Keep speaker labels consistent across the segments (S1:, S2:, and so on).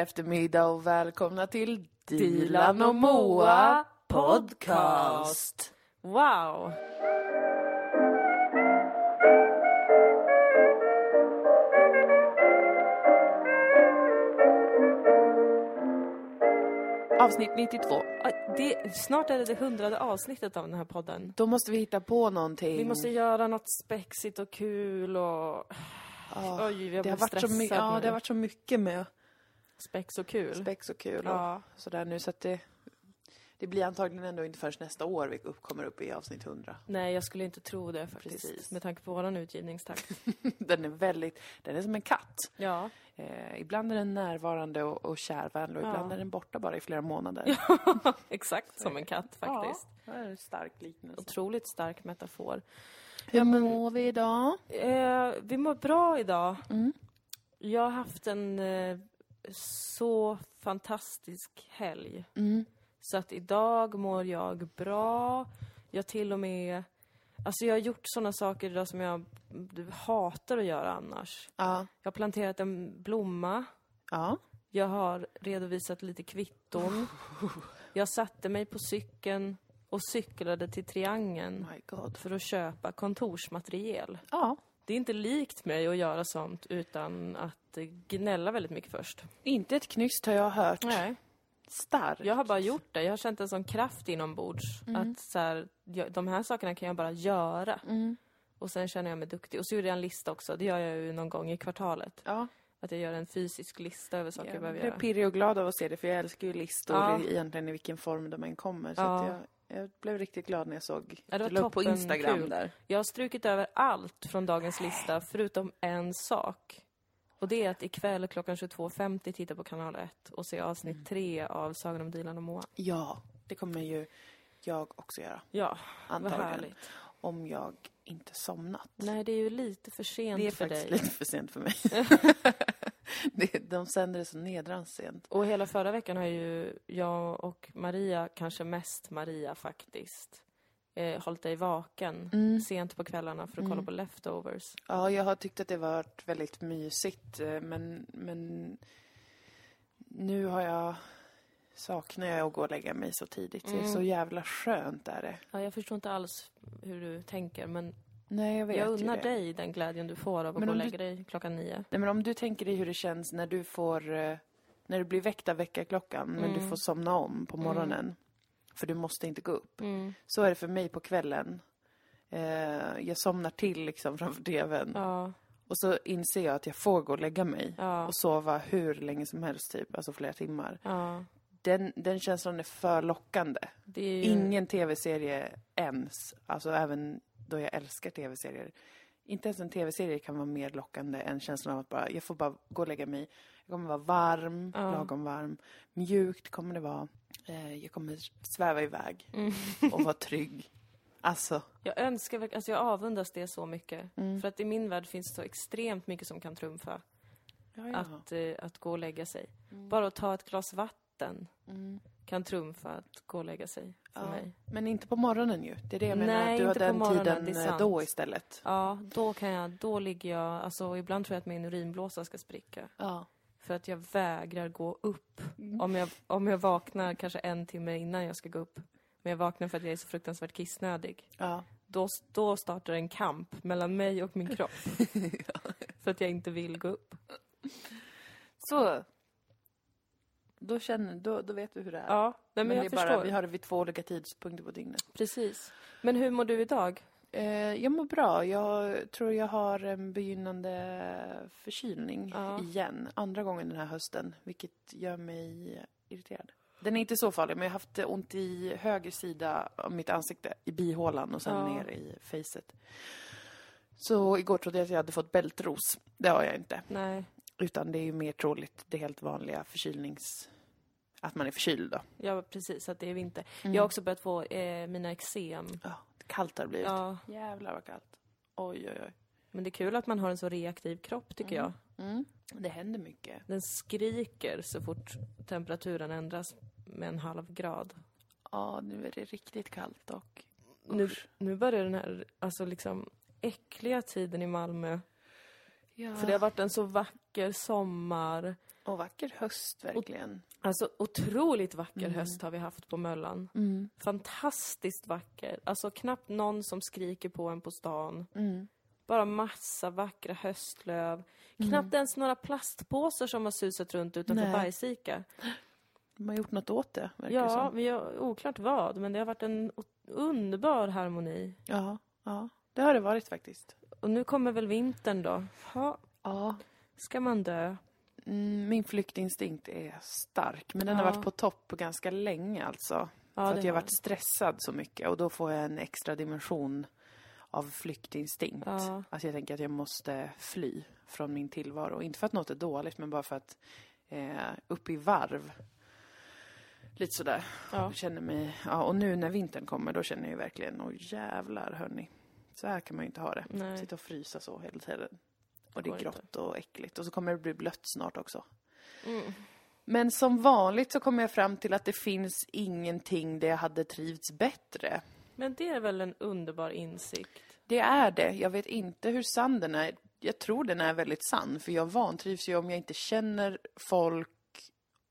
S1: eftermiddag och välkomna till Dilan och Moa podcast.
S2: Wow!
S1: Avsnitt 92.
S2: Ja, Det, snart är det det hundrade avsnittet av den här podden.
S1: Då måste vi hitta på någonting.
S2: Vi måste göra något spexigt och kul och...
S1: Ja,
S2: Oj, jag
S1: det, har
S2: blir
S1: varit så my- ja,
S2: nu.
S1: det har varit så mycket med
S2: Spex och kul.
S1: spex och kul
S2: Ja.
S1: och sådär nu så att det, det blir antagligen ändå inte förrän nästa år vi upp, kommer upp i avsnitt 100.
S2: Nej, jag skulle inte tro det faktiskt.
S1: Precis.
S2: Med tanke på våran utgivningstakt.
S1: Den är väldigt, den är som en katt.
S2: ja.
S1: Eh, ibland är den närvarande och, och kärvänlig och
S2: Ja.
S1: ibland är den borta bara i flera månader.
S2: Exakt som en katt faktiskt.
S1: Ja, det är en stark liknelse.
S2: Otroligt stark metafor.
S1: Hur mår vi idag?
S2: Eh, vi mår bra idag.
S1: Mm.
S2: Jag har haft en eh, så fantastisk helg.
S1: Mm.
S2: Så att idag mår jag bra. Jag till och med... Alltså jag har gjort sådana saker idag som jag hatar att göra annars.
S1: Ja.
S2: Jag har planterat en blomma.
S1: Ja.
S2: Jag har redovisat lite kvitton. Jag satte mig på cykeln och cyklade till Triangeln för att köpa kontorsmateriel.
S1: Ja.
S2: Det är inte likt mig att göra sånt utan att gnälla väldigt mycket först.
S1: Inte ett knyst har jag hört.
S2: Nej.
S1: Stark.
S2: Jag har bara gjort det. Jag har känt en sån kraft inombords. Att så här, jag, de här sakerna kan jag bara göra.
S1: Mm.
S2: Och sen känner jag mig duktig. Och så gjorde jag en lista också. Det gör jag ju någon gång i kvartalet.
S1: Ja.
S2: Att jag gör en fysisk lista över saker jag
S1: Jag
S2: behöver göra.
S1: pirrig och glad av att se det för jag älskar ju listor
S2: Ja.
S1: i, egentligen i vilken form de än kommer. Så
S2: Ja.
S1: jag, jag blev riktigt glad när jag såg
S2: Ja, det var
S1: du upp på Instagram
S2: kul.
S1: där.
S2: Jag har strukit över allt från dagens lista förutom en sak. Och det är att ikväll klockan 22.50 titta på kanal 1 och se avsnitt
S1: Mm.
S2: 3 av Sagan om Dilan och Moa.
S1: Ja, det kommer ju jag också göra.
S2: Ja, vad
S1: Antagligen.
S2: härligt.
S1: Om jag inte somnat.
S2: Nej, det är ju lite för sent
S1: det är
S2: för
S1: faktiskt
S2: dig.
S1: lite för sent för mig. det, de sänder det så nedrans sent.
S2: Och hela förra veckan har ju jag och Maria, kanske mest Maria faktiskt, eh, hållit dig vaken
S1: Mm.
S2: sent på kvällarna för att kolla på Leftovers.
S1: Ja, jag har tyckt att det varit väldigt mysigt, eh, men, men nu har jag saknar jag att gå och lägga mig så tidigt. Det är
S2: Mm.
S1: så jävla skönt är det.
S2: Ja, jag förstår inte alls hur du tänker, men
S1: Nej, jag vet
S2: jag unnar dig den glädjen du får av att
S1: Men
S2: gå och lägga dig klockan nio.
S1: Nej, men om du tänker dig hur det känns när du får, eh, när du blir väckt av väckarklockan, men
S2: Mm.
S1: du får somna om på morgonen. För du måste inte gå upp.
S2: Mm.
S1: Så är det för mig på kvällen. Eh, jag somnar till liksom framför tvn.
S2: Ja,
S1: Och så inser jag att jag får gå och lägga mig.
S2: ja,
S1: Och sova hur länge som helst, typ. Alltså flera timmar.
S2: ja.
S1: Den, den känslan är för lockande.
S2: Är ju...
S1: Ingen tv-serie ens, alltså även då jag älskar tv-serier. Inte ens en tv-serie kan vara mer lockande än känslan av att bara, jag får bara gå och lägga mig. Jag kommer vara varm,
S2: Ja.
S1: lagom varm. Mjukt kommer det vara. Eh, jag kommer sväva iväg
S2: Mm.
S1: och vara trygg. Alltså,
S2: Jag önskar alltså jag avundas det så mycket.
S1: Mm.
S2: För att i min värld finns det så extremt mycket som kan trumfa
S1: ja, ja.
S2: att, eh, att gå och lägga sig. Bara att ta ett glas vatten
S1: Mm.
S2: Kan trumfa att gå och lägga sig för
S1: Ja.
S2: mig.
S1: Men inte på morgonen ju. Det är det jag menar,
S2: Nej,
S1: att du har den
S2: morgonen,
S1: tiden eh, då istället.
S2: Ja, då kan jag, då ligger jag, alltså ibland tror jag att min urinblåsa ska spricka.
S1: Ja.
S2: För att jag vägrar gå upp.
S1: Mm.
S2: Om, jag, om jag vaknar kanske en timme innan jag ska gå upp. Men jag vaknar för att jag är så fruktansvärt kissnödig.
S1: Ja.
S2: Då, då startar en kamp mellan mig och min kropp. För att jag inte vill gå upp.
S1: Så. Då känner, då, då vet du hur det är.
S2: Ja, men,
S1: men
S2: jag förstår.
S1: bara, vi har det vid två olika tidpunkter på dygnet.
S2: Precis. Men hur mår du idag?
S1: Eh, jag mår bra. Jag tror jag har en begynnande förkylning
S2: Ja.
S1: igen. Andra gången den här hösten, vilket gör mig irriterad. Den är inte så farlig, men jag har haft ont i höger sida av mitt ansikte, i bihålan och sen
S2: Ja.
S1: ner i facet. Så igår trodde jag att jag hade fått bältros. Det har jag inte.
S2: Nej,
S1: Utan det är ju mer troligt det helt vanliga förkylnings... Att man är förkyld då.
S2: ja precis, att det är vinter.
S1: Mm.
S2: Jag har också börjat få eh, mina eksem.
S1: Ja, kallt har det blivit.
S2: Ja,
S1: Jävlar vad kallt. Oj, oj, oj.
S2: men det är kul att man har en så reaktiv kropp tycker jag.
S1: Mm. Det händer mycket.
S2: Den skriker så fort temperaturen ändras med en halv grad.
S1: Ja, nu är det riktigt kallt och...
S2: Nu, nu börjar den här, alltså liksom äckliga tiden i Malmö
S1: Ja.
S2: För det har varit en så vacker sommar.
S1: Och vacker höst, verkligen.
S2: Alltså otroligt vacker
S1: Mm.
S2: höst har vi haft på Möllan.
S1: Mm.
S2: Fantastiskt vacker. Alltså knappt någon som skriker på en på stan.
S1: Mm.
S2: Bara massa vackra höstlöv. Knappt ens några plastpåsar som har susat runt utanför. Bergsika.
S1: De har gjort något åt det, verkar
S2: Ja,
S1: som.
S2: vi har oklart vad, men det har varit en underbar harmoni.
S1: Ja, ja. Det har det varit faktiskt.
S2: Och nu kommer väl vintern då. Ha,
S1: Ja.
S2: ska man dö?
S1: Mm, min flyktinstinkt är stark, men den har
S2: Ja.
S1: varit på topp ganska länge alltså.
S2: Ja,
S1: för att jag har
S2: har
S1: varit stressad så mycket och då får jag en extra dimension av flyktinstinkt.
S2: Ja.
S1: Alltså jag tänker att jag måste fly från min tillvaro. Inte för att något är dåligt, men bara för att eh, upp i varv. Lite sådär.
S2: Ja.
S1: Jag känner mig, ja, och nu när vintern kommer då känner jag verkligen, åh jävlar hörni. Så här kan man ju inte ha det.
S2: Nej.
S1: Sitta och frysa så hela tiden. Och det är
S2: inte.
S1: grått och äckligt. Och så kommer det bli blött snart också.
S2: Mm.
S1: Men som vanligt så kommer jag fram till att det finns ingenting där jag hade trivts bättre.
S2: Men det är väl en underbar insikt?
S1: Det är det. Jag vet inte hur sann den är. Jag tror den är väldigt sann, för jag vantrivs ju om jag inte känner folk,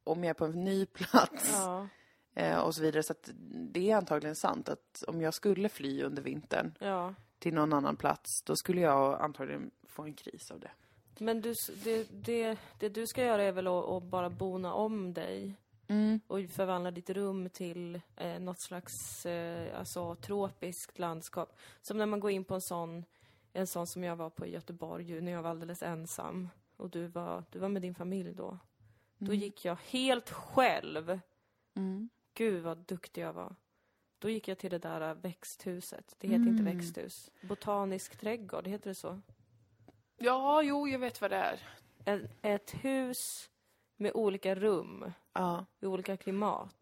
S1: om jag är på en ny plats
S2: Ja,
S1: eh, och så vidare. Så att det är antagligen sant att om jag skulle fly under vintern
S2: ja.
S1: Till någon annan plats, då skulle jag antagligen få en kris av det.
S2: Men du, det, det, det du ska göra är väl att, att bara bona om dig
S1: Mm.
S2: och förvandla ditt rum till eh, något slags eh, alltså, tropiskt landskap. Som när man går in på en sån, en sån som jag var på i Göteborg när jag var alldeles ensam. Och du var, du var med din familj då. Då gick jag helt själv.
S1: Mm.
S2: Gud vad duktig jag var. Då gick jag till det där äh, växthuset. Det heter inte
S1: Mm.
S2: växthus. Botanisk trädgård, heter det så?
S1: Ja, jo, jag vet vad det är.
S2: En, ett hus med olika rum,
S1: Ja.
S2: i olika klimat.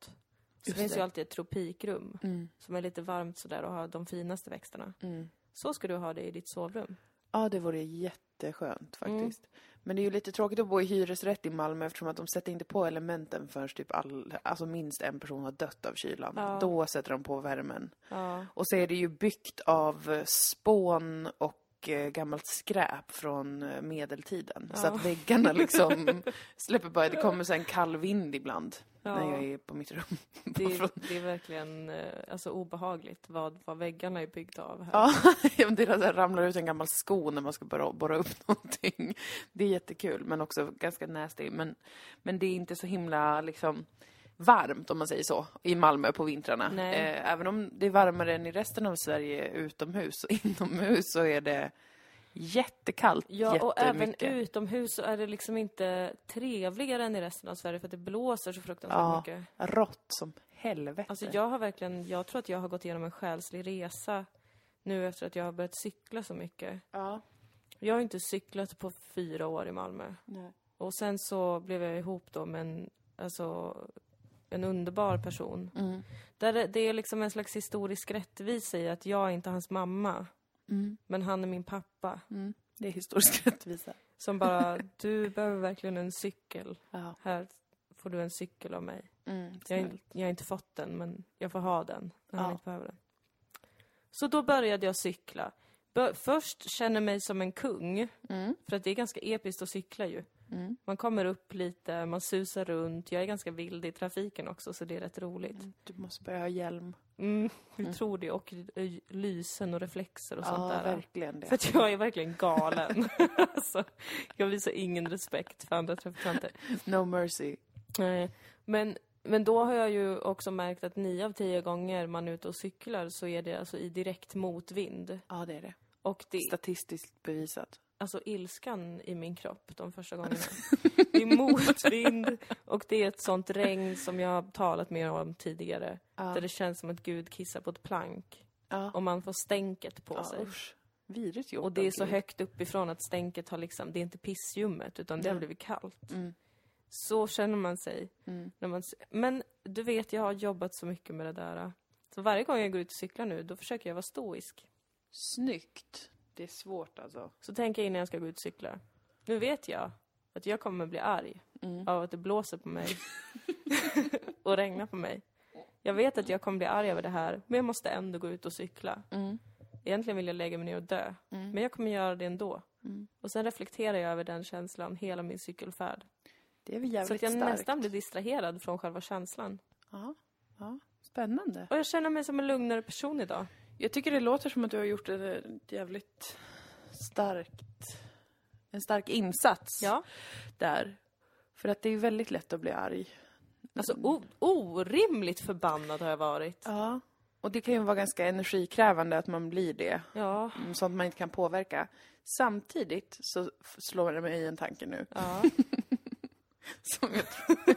S2: Så
S1: Just
S2: finns
S1: det.
S2: ju alltid ett tropikrum
S1: Mm.
S2: som är lite varmt sådär och har de finaste växterna.
S1: Mm.
S2: Så ska du ha det i ditt sovrum.
S1: Ja, det vore jätteskönt faktiskt. Men det är ju lite tråkigt att bo i hyresrätt i Malmö eftersom att de sätter inte på elementen förrän typ all, alltså minst en person har dött av kylan.
S2: Ja.
S1: Då sätter de på värmen.
S2: Ja,
S1: Och så är det ju byggt av spån och gammalt skräp från eh, medeltiden. Så
S2: Ja.
S1: att väggarna liksom släpper bara, det kommer så en kall vind ibland
S2: Ja.
S1: när jag är på mitt rum.
S2: det, är, det är verkligen eh, alltså, obehagligt vad, vad väggarna är byggda av här.
S1: Ja, det där så här ramlar ut en gammal sko när man ska borra, borra upp någonting. Det är jättekul, men också ganska nasty. Men, men det är inte så himla liksom varmt, om man säger så, i Malmö på vintrarna. Eh, även om det är varmare än i resten av Sverige utomhus, och inomhus så är det jättekallt
S2: Ja, och även utomhus så är det liksom inte trevligare än i resten av Sverige för att det blåser så fruktansvärt
S1: Ja,
S2: mycket.
S1: rått som helvete.
S2: Alltså jag har verkligen, jag tror att jag har gått igenom en själslig resa nu efter att jag har börjat cykla så mycket.
S1: Ja.
S2: Jag har inte cyklat på fyra år i Malmö.
S1: Nej.
S2: Och sen så blev jag ihop då med en, alltså, en underbar person.
S1: Mm.
S2: Där det, är liksom en slags historisk rättvisa i att jag är inte hans mamma,
S1: Mm.
S2: men han är min pappa.
S1: Mm. Det är historisk rättvisa.
S2: Som bara, du behöver verkligen en cykel.
S1: Ja.
S2: Här får du en cykel av mig.
S1: Mm.
S2: Jag jag har inte fått den, men jag får ha den när han
S1: Ja.
S2: inte behöver den. Så då började jag cykla. Först känner mig som en kung,
S1: Mm.
S2: för att det är ganska episkt att cykla ju.
S1: Mm.
S2: Man kommer upp lite, man susar runt. Jag är ganska vild i trafiken också, så det är rätt roligt.
S1: Du måste börja ha hjälm.
S2: Mm, jag
S1: Mm.
S2: tror det. Och lysen och reflexer och
S1: ja,
S2: sånt där.
S1: verkligen det.
S2: För att jag är verkligen galen. alltså, jag visar ingen respekt för andra trafikanter.
S1: No mercy.
S2: Nej, men, men då har jag ju också märkt att nio av tio gånger man är ute och cyklar så är det alltså i direkt motvind.
S1: Ja, det är det.
S2: Och det,
S1: Statistiskt bevisat.
S2: Alltså ilskan i min kropp de första gångerna. Det är motvind och det är ett sånt regn som jag har talat mer om tidigare.
S1: Ja.
S2: Där det känns som att Gud kissar på ett plank.
S1: ja.
S2: Och man får stänket på
S1: ja,
S2: sig.
S1: usch. Vidrigt gjort
S2: Och det är så
S1: Gud.
S2: högt uppifrån att stänket har liksom, det är inte pissljummet utan det har blivit kallt.
S1: Mm.
S2: Så känner man sig.
S1: Mm.
S2: När man, men du vet, jag har jobbat så mycket med det där. Så varje gång jag går ut och cyklar nu, då försöker jag vara stoisk.
S1: Snyggt. Det är svårt alltså.
S2: Så tänker jag innan jag ska gå ut och cykla. Nu vet jag att jag kommer bli arg
S1: Mm.
S2: av att det blåser på mig och regnar på mig. Jag vet att jag kommer bli arg över det här, men jag måste ändå gå ut och cykla.
S1: Mm.
S2: Egentligen vill jag lägga mig ner och dö,
S1: Mm.
S2: men jag kommer göra det ändå.
S1: Mm.
S2: Och sen reflekterar jag över den känslan hela min cykelfärd.
S1: Det är väl
S2: Så
S1: jävligt
S2: att jag
S1: starkt.
S2: nästan blir distraherad från själva känslan.
S1: Ja, ja. Spännande.
S2: Och jag känner mig som en lugnare person idag.
S1: Jag tycker det låter som att du har gjort ett jävligt starkt, en stark insats
S2: Ja.
S1: där. För att det är väldigt lätt att bli arg.
S2: Alltså o- orimligt förbannad har jag varit.
S1: Ja. Och det kan ju vara ganska energikrävande att man blir det.
S2: Ja.
S1: Mm, Sånt man inte kan påverka. Samtidigt så slår det mig en tanke nu.
S2: Ja.
S1: Som jag tror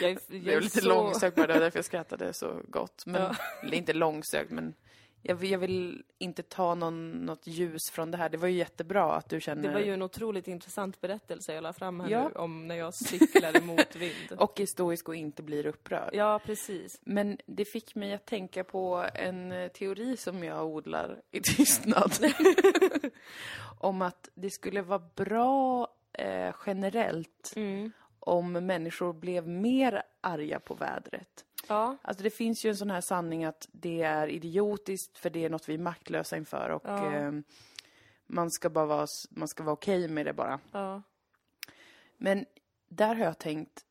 S2: Jag är, jag
S1: är lite
S2: så...
S1: långsökt bara, det därför jag skrattade så gott. Men,
S2: Ja.
S1: Eller inte långsökt, men jag vill, jag vill inte ta någon, något ljus från det här. Det var ju jättebra att du känner...
S2: Det var ju en otroligt intressant berättelse jag la fram här
S1: Ja.
S2: nu om när jag cyklade mot vind.
S1: Och är stoisk och inte blir upprörd.
S2: Ja, precis.
S1: Men det fick mig att tänka på en eh, teori som jag odlar i tystnad. Om att det skulle vara bra eh, generellt
S2: Mm.
S1: om människor blev mer arga på vädret.
S2: Ja.
S1: Alltså det finns ju en sån här sanning att det är idiotiskt för det är något vi är maktlösa inför och
S2: Ja.
S1: eh, man ska bara vara, s- man ska vara okej med det bara.
S2: Ja.
S1: Men där har jag tänkt,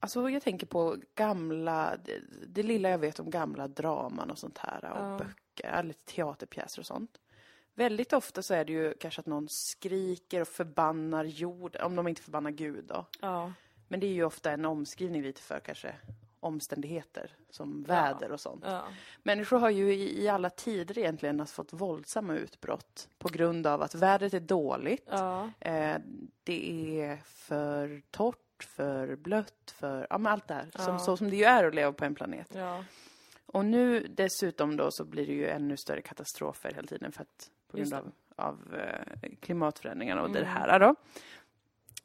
S1: alltså jag tänker på gamla, det, det lilla jag vet om gamla draman och sånt här och
S2: Ja.
S1: böcker, eller teaterpjäser och sånt. Väldigt ofta så är det ju kanske att någon skriker och förbannar jorden, om de inte förbannar Gud då.
S2: Ja.
S1: Men det är ju ofta en omskrivning lite för kanske omständigheter som väder och sånt.
S2: Ja.
S1: Människor har ju i, i alla tider egentligen alltså fått våldsamma utbrott på grund av att vädret är dåligt.
S2: Ja.
S1: Eh, det är för torrt, för blött, för ja, men allt det här. Som,
S2: Ja.
S1: så som det ju är att leva på en planet. Och nu dessutom då så blir det ju ännu större katastrofer hela tiden för att, på grund av, av eh, klimatförändringarna och
S2: Mm.
S1: det här då.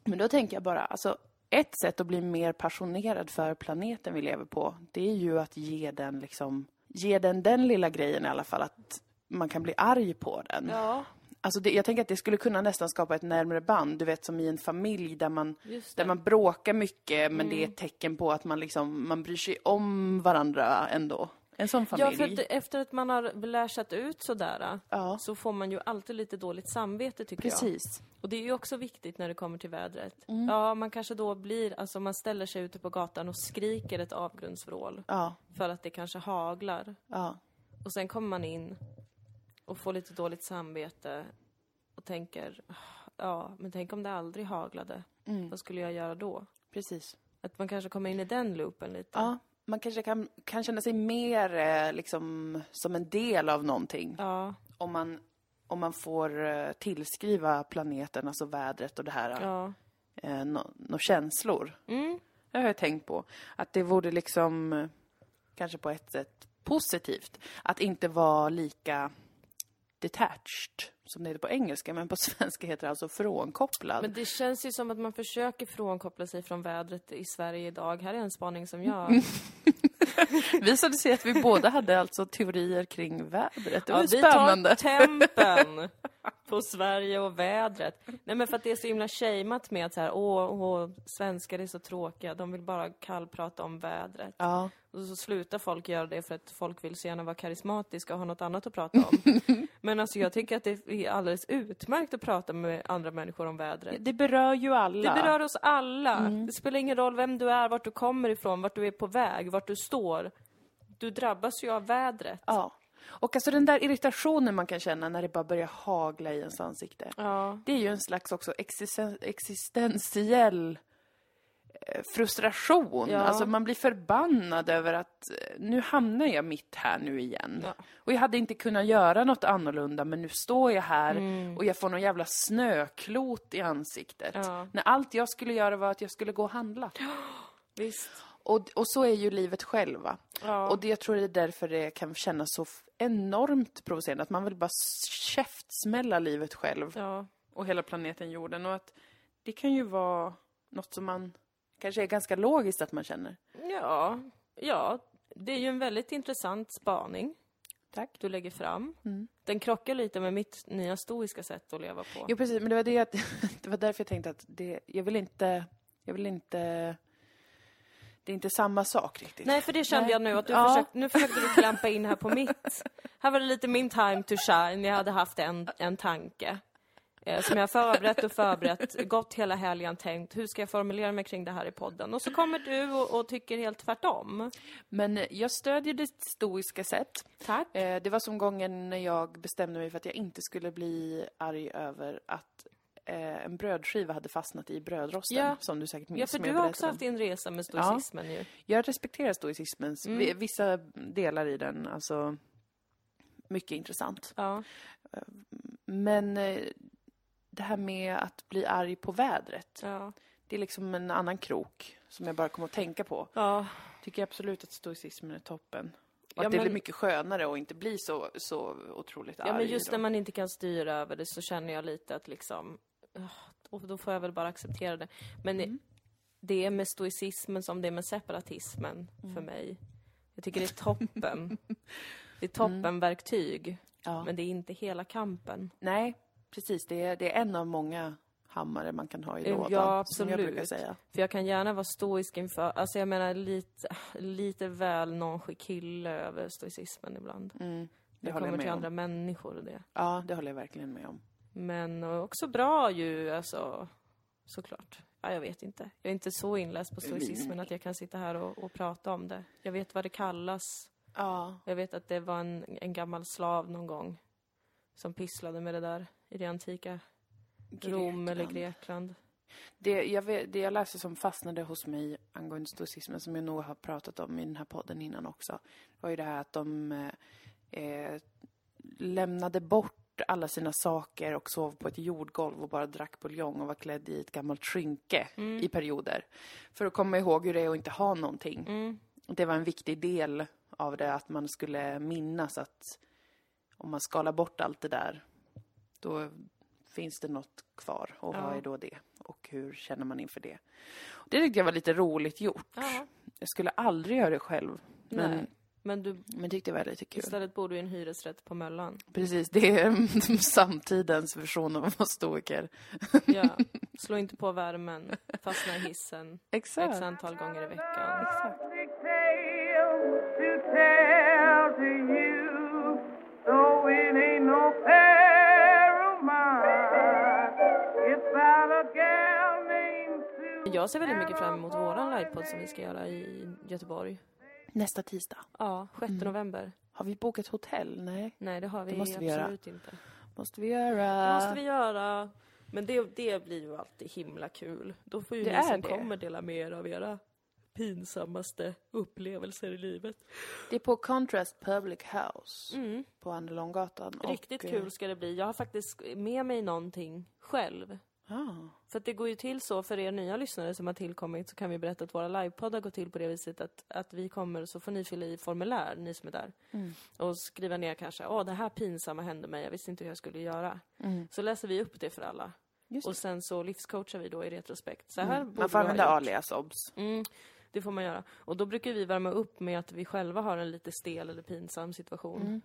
S1: Men då tänker jag bara, alltså ett sätt att bli mer passionerad för planeten vi lever på, det är ju att ge den liksom, ge den den lilla grejen i alla fall, att man kan bli arg på den.
S2: Ja.
S1: Alltså det, jag tänker att det skulle kunna nästan skapa ett närmare band, du vet som i en familj där man, där man bråkar mycket men det är
S2: Mm.
S1: ett tecken på att man liksom, man bryr sig om varandra ändå. En sån familj.
S2: Ja, för att efter att man har lärsat ut sådär
S1: Ja,
S2: så får man ju alltid lite dåligt samvete tycker jag.
S1: precis.
S2: Och det är ju också viktigt när det kommer till vädret.
S1: Mm.
S2: Ja, man kanske då blir, alltså man ställer sig ute på gatan och skriker ett avgrundsvrål
S1: Ja,
S2: för att det kanske haglar.
S1: ja,
S2: Och sen kommer man in och får lite dåligt samvete och tänker, "Ah, ja, men tänk om det aldrig haglade.
S1: mm,
S2: Vad skulle jag göra då?
S1: precis.
S2: Att man kanske kommer in i den loopen lite.
S1: Ja, man kanske kan, kan känna sig mer eh, liksom som en del av någonting.
S2: Ja,
S1: Om man, om man får eh, tillskriva planeten, alltså vädret och det här,
S2: ja.
S1: eh, nå nå känslor.
S2: Mm,
S1: Det har jag tänkt på. Att det vore liksom, eh, kanske på ett sätt positivt, att inte vara lika detached, som det heter på engelska, men på svenska heter det alltså frånkopplad.
S2: men det känns ju som att man försöker frånkoppla sig från vädret i Sverige idag. Här är en spaning som jag...
S1: Visade sig att vi båda hade alltså teorier kring vädret. Det var
S2: Ja,
S1: ju
S2: vi
S1: spännande.
S2: tar tempen på Sverige och vädret. Nej men för att det är så himla shameat med att så här, åh, åh, svenskar är så tråkiga, de vill bara kallprata om vädret.
S1: Ja,
S2: Och så slutar folk göra det för att folk vill så gärna vara karismatiska och ha något annat att prata om. men alltså jag tycker att det är alldeles utmärkt att prata med andra människor om vädret.
S1: det berör ju alla.
S2: Det berör oss alla. Det spelar ingen roll vem du är, vart du kommer ifrån, vart du är på väg, vart du står. Du drabbas ju av vädret.
S1: Ja. Och alltså den där irritationen man kan känna när det bara börjar hagla i ens ansikte.
S2: Ja.
S1: Det är ju en slags också existen existentiell eh, frustration.
S2: Ja.
S1: Alltså man blir förbannad över att eh, nu hamnar jag mitt här nu igen.
S2: Ja.
S1: Och jag hade inte kunnat göra något annorlunda men nu står jag här
S2: Mm.
S1: och jag får någon jävla snöklot i ansiktet.
S2: Ja.
S1: När allt jag skulle göra var att jag skulle gå och handla.
S2: Visst.
S1: Och, och så är ju livet själva.
S2: Ja.
S1: Och det, jag tror det är därför det kan kännas så enormt provocerande. Att man vill bara käftsmälla livet själv
S2: Ja.
S1: och hela planeten jorden. Och att det kan ju vara något som man kanske är ganska logiskt att man känner.
S2: Ja. Ja. Det är ju en väldigt intressant spaning
S1: Tack.
S2: du lägger fram.
S1: Mm.
S2: Den krockar lite med mitt nya stoiska sätt att leva på.
S1: Jo, precis. Men det var, det, att, det var därför jag tänkte att det, jag vill inte... Jag vill inte... Det är inte samma sak riktigt.
S2: Nej, för det kände
S1: Nej.
S2: jag nu att du
S1: Ja.
S2: försökte, nu försökte du klampa in här på mitt. Här var det lite min time to shine. Jag hade haft en, en tanke. Eh, som jag har förberett och förberett, gått hela helgen tänkt, hur ska jag formulera mig kring det här i podden? Och så kommer du och, och tycker helt tvärtom.
S1: Men jag stödjer ditt stoiska sätt.
S2: Tack.
S1: Eh, det var som gången när jag bestämde mig för att jag inte skulle bli arg över att eh, en brödskiva hade fastnat i brödrosten,
S2: Ja.
S1: som du säkert minns.
S2: Ja, för du har också
S1: om.
S2: haft din resa med stoicismen ju.
S1: Jag respekterar stoicismens,
S2: Mm.
S1: vi- vissa delar i den, alltså mycket intressant.
S2: Ja.
S1: Men eh, det här med att bli arg på vädret,
S2: Ja.
S1: det är liksom en annan krok som jag bara kommer att tänka på.
S2: ja.
S1: Tycker absolut att stoicismen är toppen. Och
S2: Ja,
S1: att det
S2: men-
S1: blir mycket skönare att inte bli så, så otroligt arg.
S2: Ja, men just
S1: då.
S2: när man inte kan styra över det så känner jag lite att liksom, och då får jag väl bara acceptera det. Men
S1: Mm.
S2: det är med stoicismen som det är med separatismen
S1: Mm.
S2: för mig. Jag tycker det är toppen. det är toppenverktyg,
S1: Ja.
S2: men det är inte hela kampen.
S1: Nej, precis. Det är, det är en av många hammare man kan ha i
S2: Ja,
S1: lådan, som jag brukar säga.
S2: För jag kan gärna vara stoisk inför, alltså jag menar lite, lite väl nonchalant kille över stoicismen ibland.
S1: Mm, det jag
S2: kommer till
S1: med
S2: andra
S1: om.
S2: människor och det.
S1: Ja, det håller jag verkligen med om.
S2: Men också bra ju, alltså, såklart. Ja, jag vet inte. Jag är inte så inläst på stoicismen att jag kan sitta här och, och prata om det. Jag vet vad det kallas.
S1: Ja,
S2: Jag vet att det var en, en gammal slav någon gång som pysslade med det där i det antika Rom eller
S1: Grekland.
S2: Grekland.
S1: Det jag, vet, det jag läste som fastnade hos mig angående stoicismen, som jag nog har pratat om i den här podden innan också, var ju det här att de eh, eh, lämnade bort alla sina saker och sov på ett jordgolv och bara drack buljong och var klädd i ett gammalt skynke i perioder. För att komma ihåg hur det är att inte ha någonting.
S2: Mm.
S1: Det var en viktig del av det, att man skulle minnas att om man skalar bort allt det där, då finns det något kvar. Och vad
S2: Ja.
S1: är då det? Och hur känner man inför det? Det tyckte jag var lite roligt gjort.
S2: Ja.
S1: Jag skulle aldrig göra det själv. Men,
S2: Nej. Men du,
S1: men tyckte det var lite kul.
S2: istället bor du i en hyresrätt på Möllan.
S1: Precis, det är samtidens version av att vara stoiker.
S2: Ja. Slå inte på värmen, fastna i hissen
S1: Exakt.
S2: x antal gånger i veckan.
S1: Exakt.
S2: Jag ser väldigt mycket fram emot våran livepodd som vi ska göra i Göteborg.
S1: Nästa tisdag.
S2: Ja, 6 november.
S1: Har vi bokat hotell? Nej.
S2: Nej, det har vi
S1: Det måste vi göra.
S2: absolut inte.
S1: Måste vi göra.
S2: Det måste vi göra. Men det, det blir ju alltid himla kul. Då får ju
S1: Det
S2: ni som
S1: det.
S2: kommer dela med er av era pinsammaste upplevelser i livet.
S1: Det är på Contrast Public House
S2: Mm.
S1: på Andra Långgatan.
S2: Riktigt
S1: och,
S2: kul ska det bli. Jag har faktiskt med mig någonting själv.
S1: Ah,
S2: För det går ju till så för er nya lyssnare som har tillkommit så kan vi berätta att våra livepoddar går till på det viset att, att vi kommer så får ni fylla i formulär, ni som är där.
S1: Mm.
S2: Och skriva ner kanske, åh det här pinsamma hände mig, jag visste inte hur jag skulle göra.
S1: mm.
S2: Så läser vi upp det för alla.
S1: Just
S2: Och
S1: det.
S2: sen så livscoachar vi då i retrospekt. Så här
S1: Mm. Man får använda alias obs.
S2: Mm, det får man göra. Och då brukar vi värma upp med att vi själva har en lite stel eller pinsam situation.
S1: Mm.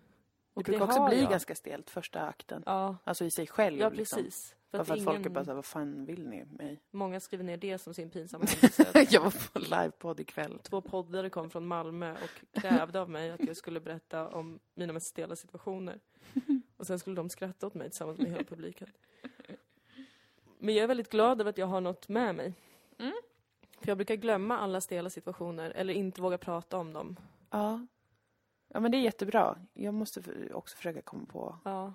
S1: Det brukar också
S2: har
S1: bli
S2: jag.
S1: ganska stelt första akten.
S2: Ja,
S1: Alltså i sig själv.
S2: ja
S1: liksom.
S2: precis.
S1: Bara för att
S2: ingen,
S1: folk är bara såhär, vad fan vill ni mig?
S2: Många skriver ner det som sin pinsamma händelse.
S1: jag var på livepodd ikväll.
S2: Två poddare kom från Malmö och krävde av mig att jag skulle berätta om mina mest stela situationer. Och sen skulle de skratta åt mig tillsammans med hela publiken. Men jag är väldigt glad över att jag har något med mig.
S1: Mm.
S2: För jag brukar glömma alla stela situationer, eller inte våga prata om dem.
S1: Ja. Ja men det är jättebra. Jag måste för- också försöka komma på,
S2: Ja,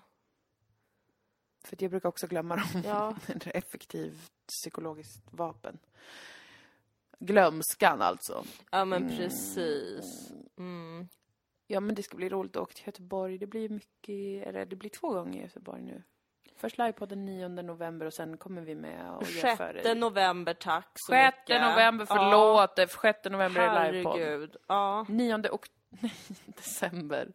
S1: för jag brukar också glömma dem.
S2: ja,
S1: Ett effektivt psykologiskt vapen. Glömskan alltså.
S2: ja men precis. Mm.
S1: Ja men det ska bli roligt att åka till Göteborg. Det blir mycket, eller det blir två gånger i Göteborg nu. Först livepodden 9 november och sen kommer vi med och gör för
S2: 6
S1: dig.
S2: november, tack så
S1: 6
S2: mycket.
S1: november, förlåt. Ja. 6 november är livepodd.
S2: Herregud. Ja,
S1: 9 och december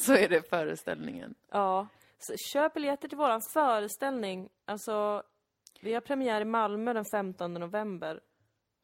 S1: så är det föreställningen.
S2: ja. Så köp biljetter till våran föreställning. Alltså, vi har premiär i Malmö den 15 november.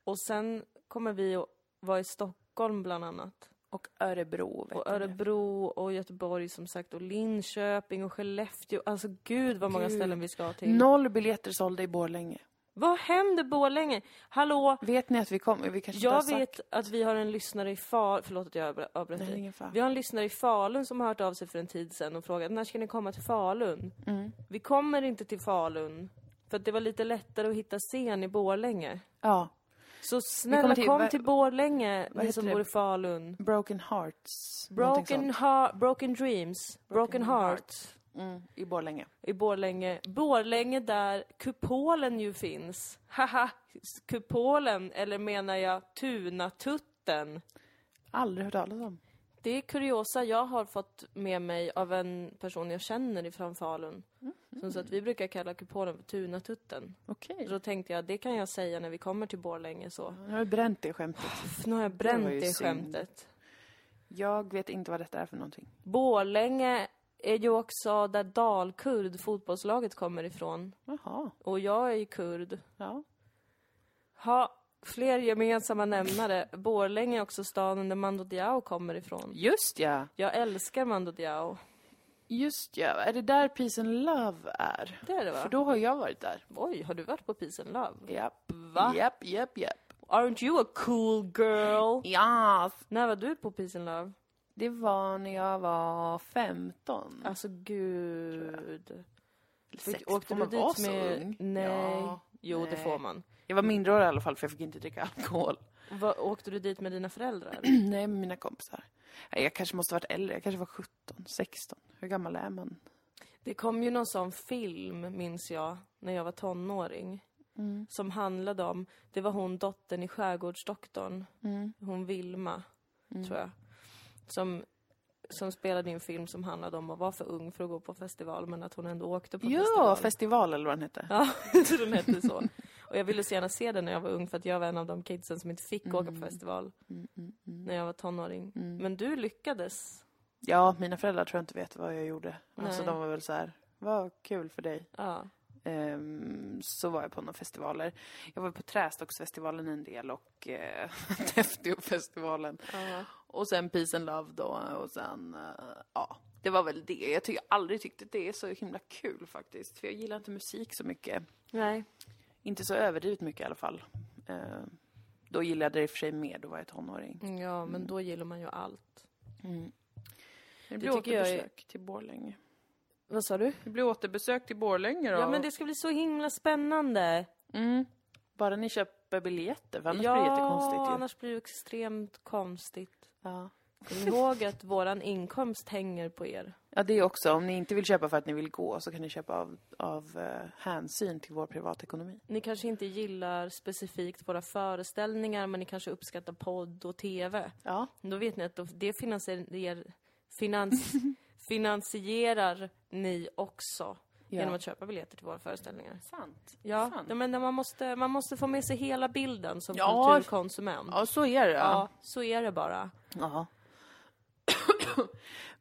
S2: Och sen kommer vi att vara i Stockholm bland annat.
S1: Och Örebro.
S2: Och. Örebro och Göteborg som sagt och Linköping och Skellefteå. Alltså gud vad många
S1: Gud.
S2: ställen vi ska till.
S1: Noll biljetter sålda i Borlänge.
S2: Vad händer Borlänge? Hallå?
S1: Vet ni att vi kommer? Vi kanske
S2: Jag
S1: sagt-
S2: vet att vi har en lyssnare i Falun, förlåt att jag avbr- avbröt dig. Vi har en lyssnare i Falun som har hört av sig för en tid sedan och frågat när ska ni komma till Falun?
S1: Mm.
S2: Vi kommer inte till Falun. För att det var lite lättare att hitta scen i Borlänge.
S1: Ja.
S2: Så snälla
S1: till-
S2: kom till Borlänge, ni som bor i Falun.
S1: Broken Hearts.
S2: Broken, heart, broken Dreams, Broken, Heart
S1: Mm, I Borlänge.
S2: i Borlänge. Borlänge där kupolen ju finns. Haha, kupolen, eller menar jag Tunatutten.
S1: Aldrig hört talas om.
S2: Det är kuriosa jag har fått med mig av en person jag känner ifrån Falun. Som sa att vi brukar kalla kupolen för Tunatutten.
S1: Okej.
S2: Så då tänkte jag, det kan jag säga när vi kommer till Borlänge så.
S1: Nu har jag bränt det skämtet.
S2: Pff, Nu har jag bränt det
S1: synd.
S2: skämtet.
S1: Jag vet inte vad detta är för någonting.
S2: Borlänge är ju också där Dalkurd, fotbollslaget, kommer ifrån.
S1: Jaha.
S2: Och jag är ju kurd.
S1: Ja.
S2: Ha, fler gemensamma nämnare. Borlänge är också staden där Mando Diao kommer ifrån.
S1: Just ja.
S2: Jag älskar Mando Diao.
S1: Just ja. Är det där Peace and Love är?
S2: Det är det
S1: För
S2: va?
S1: då har jag varit där.
S2: Oj, har du varit på Peace and Love?
S1: Japp.
S2: Va?
S1: Japp, japp, japp.
S2: Aren't you a cool girl?
S1: Ja.
S2: När var du på Peace and Love?
S1: Det var när jag var 15.
S2: Alltså gud.
S1: Sex.
S2: Åkte du dit med...
S1: ung?
S2: Nej.
S1: Ja.
S2: Jo, det
S1: Nej.
S2: får man.
S1: Jag var mindreårig i alla fall för jag fick inte dricka alkohol.
S2: Va, åkte du dit med dina föräldrar?
S1: Nej, med mina kompisar. Jag kanske måste ha varit äldre. Jag kanske var 17, 16. Hur gammal är man?
S2: Det kom ju någon sån film, minns jag, när jag var tonåring.
S1: Mm.
S2: Som handlade om, det var hon dottern i Skärgårdsdoktorn,
S1: Mm.
S2: hon Vilma, tror jag. Som, som spelade i en film som handlade om att vara för ung för att gå på festival, men att hon ändå åkte på
S1: Ja,
S2: festival.
S1: festival eller vad den hette.
S2: Ja, den hette så. Och jag ville så gärna se den när jag var ung för att jag var en av de kidsen som inte fick åka på festival
S1: Mm, mm, mm.
S2: när jag var tonåring.
S1: Mm.
S2: Men du lyckades.
S1: Ja, mina föräldrar tror jag inte vet vad jag gjorde. Alltså
S2: Nej.
S1: de var väl så här, vad kul för dig.
S2: Ja.
S1: Ehm, så var jag på några festivaler. Jag var på Trästocksfestivalen en del och uh, Täfteåfestivalen.
S2: ja.
S1: Och sen Peace and Love då och sen, eh, ja. Det var väl det. Jag tycker aldrig tyckte det är så himla kul faktiskt. För jag gillar inte musik så mycket.
S2: Nej.
S1: Inte så överdrivet mycket i alla fall. Ehm, då gillade jag det i och för sig mer, då var jag tonåring.
S2: Ja, men då gillar man ju allt.
S1: Mm. Det
S2: Det tycker jag är-
S1: till Borlänge.
S2: Vad sa du?
S1: Det blir återbesök till Borlänge då.
S2: Ja, men det ska bli så himla spännande.
S1: Mm. Bara ni köper biljetter, för annars blir det jättekonstigt ju.
S2: annars blir det extremt konstigt.
S1: Ja.
S2: Kom ihåg att våran inkomst hänger på er.
S1: ja, det är också. Om ni inte vill köpa för att ni vill gå så kan ni köpa av, av eh, hänsyn till vår privatekonomi.
S2: Ni kanske inte gillar specifikt våra föreställningar, men ni kanske uppskattar podd och TV.
S1: Ja.
S2: Då vet ni att det finansierar, finans, finansierar ni också genom att köpa biljetter till våra föreställningar.
S1: Sant.
S2: Ja,
S1: Sant.
S2: ja, men man måste, man måste få med sig hela bilden som
S1: Ja.
S2: kulturkonsument.
S1: Ja, så är det.
S2: Ja,
S1: Ja.
S2: så är det bara.
S1: ja.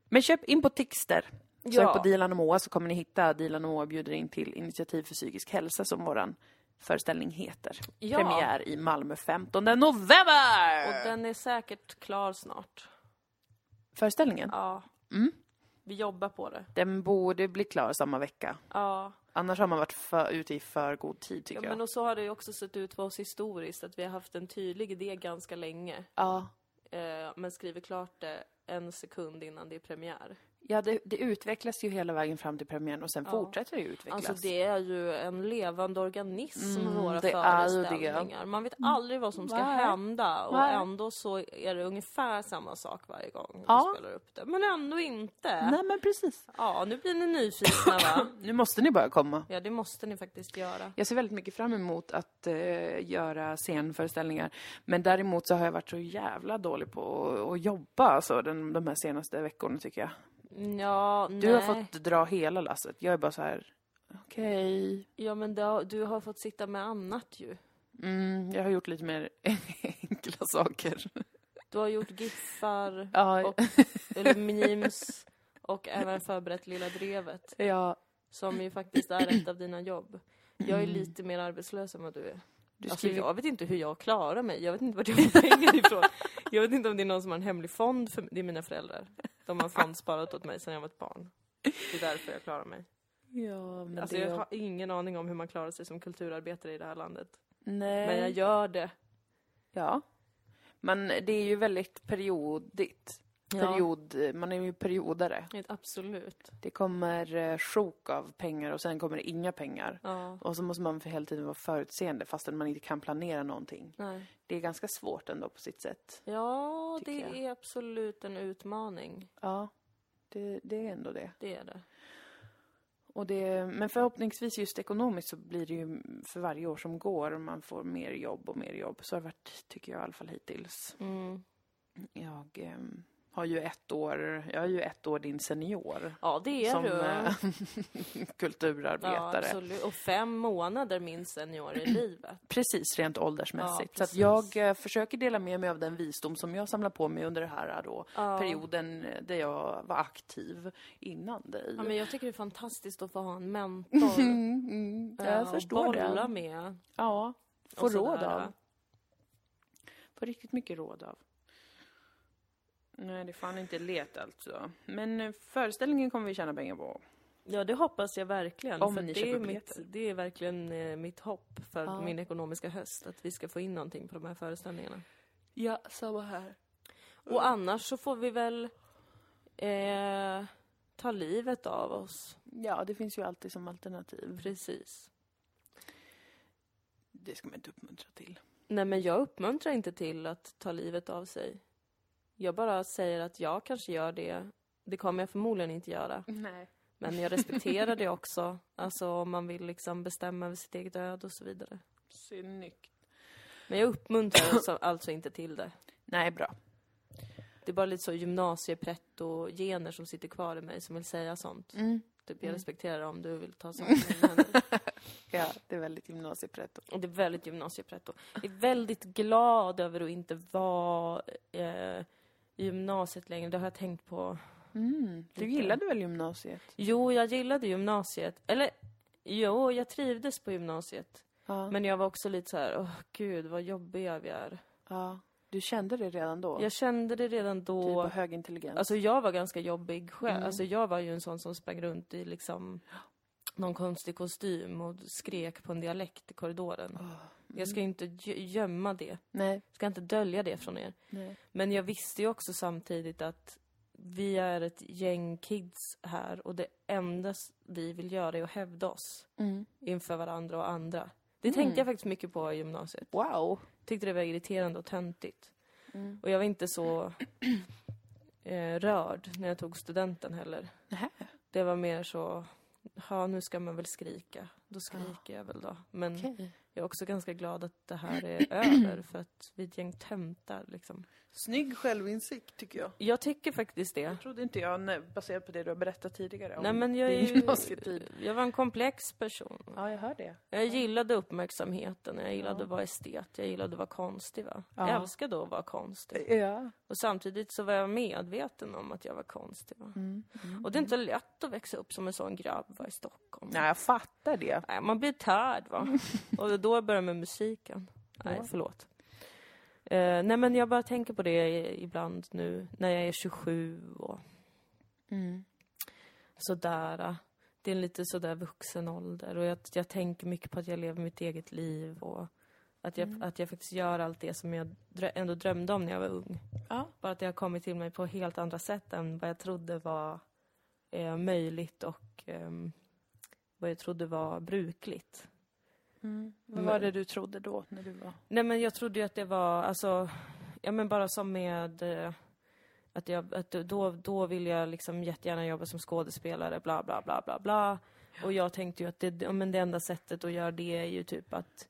S1: Men köp in på Tixter. Sök
S2: Ja.
S1: på Dilan och Moa så kommer ni hitta Dilan och Moa bjuder in till Initiativ för psykisk hälsa som våran föreställning heter.
S2: Ja.
S1: Premiär i Malmö 15 november!
S2: Och den är säkert klar snart.
S1: Föreställningen?
S2: Ja.
S1: Mm.
S2: Vi jobbar på det.
S1: Den borde bli klar samma vecka.
S2: Ja.
S1: Annars har man varit för, ute i för god tid
S2: ja
S1: tycker
S2: men
S1: jag.
S2: och så har det ju också sett ut för oss historiskt, att vi har haft en tydlig idé ganska länge.
S1: Ja.
S2: Eh, men skriver klart det en sekund innan det är premiär.
S1: Ja, det, det utvecklas ju hela vägen fram till premiären och sen
S2: Ja.
S1: fortsätter det utvecklas.
S2: Alltså det är ju en levande organism,
S1: Mm,
S2: våra
S1: det ju det.
S2: föreställningar. Man vet aldrig vad som ska
S1: Nej.
S2: hända och
S1: Nej.
S2: ändå så är det ungefär samma sak varje gång
S1: Ja.
S2: vi spelar upp det. Men ändå inte.
S1: Nej, men precis.
S2: Ja, nu blir ni nyfikna va?
S1: Nu måste ni börja komma.
S2: Ja, det måste ni faktiskt göra.
S1: Jag ser väldigt mycket fram emot att eh, göra scenföreställningar. Men däremot så har jag varit så jävla dålig på att, att jobba alltså, den, de här senaste veckorna tycker jag.
S2: Ja,
S1: Du
S2: nej.
S1: har fått dra hela lasset. Jag är bara så här, okej.
S2: Ja, men då, du har fått sitta med annat ju.
S1: Mm, jag har gjort lite mer enkla saker.
S2: Du har gjort giffar
S1: Ja,
S2: och eller memes och även förberett Lilla Drevet,
S1: ja.
S2: som ju faktiskt är ett av dina jobb. Jag är lite mer arbetslös än vad du är.
S1: Du
S2: Alltså,
S1: skriver...
S2: jag vet inte hur jag klarar mig. Jag vet inte vart jag får pengar ifrån. Jag vet inte om det är någon som har en hemlig fond för Det är mina föräldrar. De har fondsparat åt mig sedan jag var ett barn. Det är därför jag klarar mig.
S1: Ja, men
S2: Alltså
S1: det...
S2: jag har ingen aning om hur man klarar sig som kulturarbetare i det här landet.
S1: Nej.
S2: Men jag gör det.
S1: Ja. Men det är ju väldigt periodigt. Period, man är ju periodare.
S2: Ja, absolut.
S1: Det kommer eh, sjok av pengar och sen kommer det inga pengar.
S2: Ja.
S1: Och så måste man för hela tiden vara förutseende fastän man inte kan planera någonting.
S2: Nej.
S1: Det är ganska svårt ändå på sitt sätt.
S2: Ja, det
S1: jag.
S2: är absolut en utmaning.
S1: Ja, det, det är ändå det.
S2: Det är det.
S1: Och det. Men förhoppningsvis just ekonomiskt så blir det ju för varje år som går man får mer jobb och mer jobb. Så har det varit, tycker jag i alla fall hittills.
S2: Mm.
S1: Jag ehm, har ju ett år, jag är ju ett år din senior.
S2: Ja, det är
S1: som
S2: du.
S1: eh,
S2: Ja,
S1: kulturarbetare.
S2: absolut. Och fem månader min senior i livet.
S1: Precis, rent åldersmässigt.
S2: Ja,
S1: så
S2: precis.
S1: jag eh, försöker dela med mig av den visdom som jag samlar på mig under den här eh, då,
S2: Ja.
S1: perioden där jag var aktiv innan dig.
S2: Ja, men jag tycker det är fantastiskt att få ha en mentor.
S1: Mm, mm, jag
S2: och
S1: förstår
S2: bolla
S1: det.
S2: med.
S1: Ja, få råd av. Få riktigt mycket råd av. Nej, det är fan inte let alltså. Men eh, föreställningen kommer vi tjäna pengar på.
S2: Ja, det hoppas jag verkligen.
S1: Om ni
S2: det, är
S1: köper
S2: mitt,
S1: biljetter.
S2: det är verkligen eh, mitt hopp för
S1: Ja.
S2: min ekonomiska höst. Att vi ska få in någonting på de här föreställningarna.
S1: Ja, samma här.
S2: Och annars så får vi väl eh, ta livet av oss.
S1: Ja, det finns ju alltid som alternativ.
S2: Precis.
S1: Det ska man inte uppmuntra till.
S2: Nej, men jag uppmuntrar inte till att ta livet av sig. Jag bara säger att jag kanske gör det. Det kommer jag förmodligen inte göra.
S1: Nej.
S2: Men jag respekterar det också. Alltså om man vill liksom bestämma över sitt eget öde och så vidare.
S1: Snyggt.
S2: Men jag uppmuntrar alltså, alltså inte till det.
S1: Nej, bra.
S2: Det är bara lite så gymnasiepretto-gener som sitter kvar i mig som vill säga sånt.
S1: Mm.
S2: Typ, jag respekterar om du vill ta sånt.
S1: Ja, det är väldigt gymnasiepretto.
S2: Och det är väldigt gymnasiepretto. Jag är väldigt glad över att inte vara eh, i gymnasiet längre. Det har jag tänkt på.
S1: Mm. Du gillade väl gymnasiet?
S2: Jo, jag gillade gymnasiet. Eller, jo, jag trivdes på gymnasiet.
S1: Ja.
S2: Men jag var också lite så här, åh gud vad jobbiga vi är.
S1: ja. Du kände det redan då?
S2: Jag kände det redan
S1: Du
S2: då.
S1: var hög intelligens.
S2: Alltså jag var ganska jobbig själv.
S1: Mm.
S2: Alltså jag var ju en sån som sprang runt i liksom någon konstig kostym och skrek på en dialekt i korridoren.
S1: Åh,
S2: Jag ska ju inte gö- gömma det.
S1: Nej.
S2: Jag ska inte dölja det från er.
S1: Nej.
S2: Men jag visste ju också samtidigt att vi är ett gäng kids här och det enda vi vill göra är att hävda oss
S1: Mm.
S2: inför varandra och andra. Det
S1: Mm.
S2: tänkte jag faktiskt mycket på i gymnasiet.
S1: Wow.
S2: Tyckte det var irriterande och töntigt.
S1: Mm.
S2: Och jag var inte så eh, rörd när jag tog studenten heller.
S1: Nähä.
S2: Det var mer så, ja nu ska man väl skrika. Då skriker jag väl då. Men
S1: Okej
S2: jag är också ganska glad att det här är över för att vi är ett gäng töntar liksom.
S1: Snygg självinsikt tycker jag.
S2: Jag tycker faktiskt det.
S1: Jag trodde inte jag, nej, baserat på det du har berättat tidigare om
S2: Nej men jag är jag var en komplex person.
S1: Ja, jag hör det.
S2: Jag gillade uppmärksamheten, jag gillade
S1: Ja.
S2: att vara estet, jag gillade att vara konstig va.
S1: Ja.
S2: Jag älskade att vara konstig.
S1: Ja.
S2: Och samtidigt så var jag medveten om att jag var konstig va.
S1: Mm. Mm.
S2: Och det är inte lätt att växa upp som en sån grabb va, i Stockholm.
S1: Nej, jag fattar det.
S2: Nej, man blir tärd va. Och då börjar med musiken. Nej, förlåt. Eh, nej men jag bara tänker på det ibland nu när jag är 27 och
S1: Mm.
S2: sådär. Det är en lite sådär vuxen ålder och jag, jag tänker mycket på att jag lever mitt eget liv och att jag,
S1: Mm.
S2: att jag faktiskt gör allt det som jag drö- ändå drömde om när jag var ung.
S1: Ja.
S2: Bara att det har kommit till mig på helt andra sätt än vad jag trodde var eh, möjligt och ehm, vad jag trodde var brukligt.
S1: Mm. Vad var det du trodde då, när du var...
S2: Nej men jag trodde ju att det var, alltså, ja men bara som med eh, att jag, att då, då vill jag liksom jättegärna jobba som skådespelare, bla bla bla bla bla. Och jag tänkte ju att det, ja, men det enda sättet att göra det är ju typ att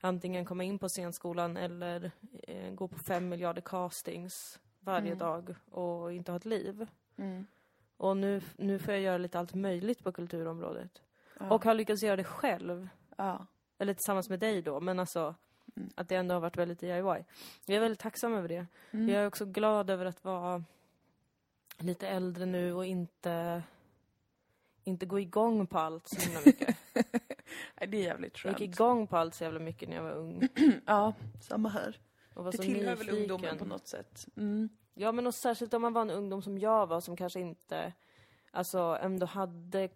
S2: antingen komma in på scenskolan eller eh, gå på fem miljarder castings varje
S1: Mm.
S2: dag och inte ha ett liv.
S1: Mm.
S2: Och nu, nu får jag göra lite allt möjligt på kulturområdet.
S1: Ja.
S2: Och har lyckats göra det själv.
S1: ja.
S2: Eller tillsammans med dig då, men alltså
S1: Mm.
S2: att det ändå har varit väldigt DIY. Jag är väldigt tacksam över det.
S1: Mm.
S2: Jag är också glad över att vara lite äldre nu och inte, inte gå igång på allt så himla mycket.
S1: Nej, det är jävligt
S2: Jag
S1: skönt.
S2: gick igång på allt så jävla mycket när jag var ung.
S1: Ja, samma här.
S2: Och var
S1: Det
S2: så
S1: tillhör väl
S2: nyfiken.
S1: ungdomen på något sätt. Mm.
S2: Ja, men och särskilt om man var en ungdom som jag var, som kanske inte, alltså ändå hade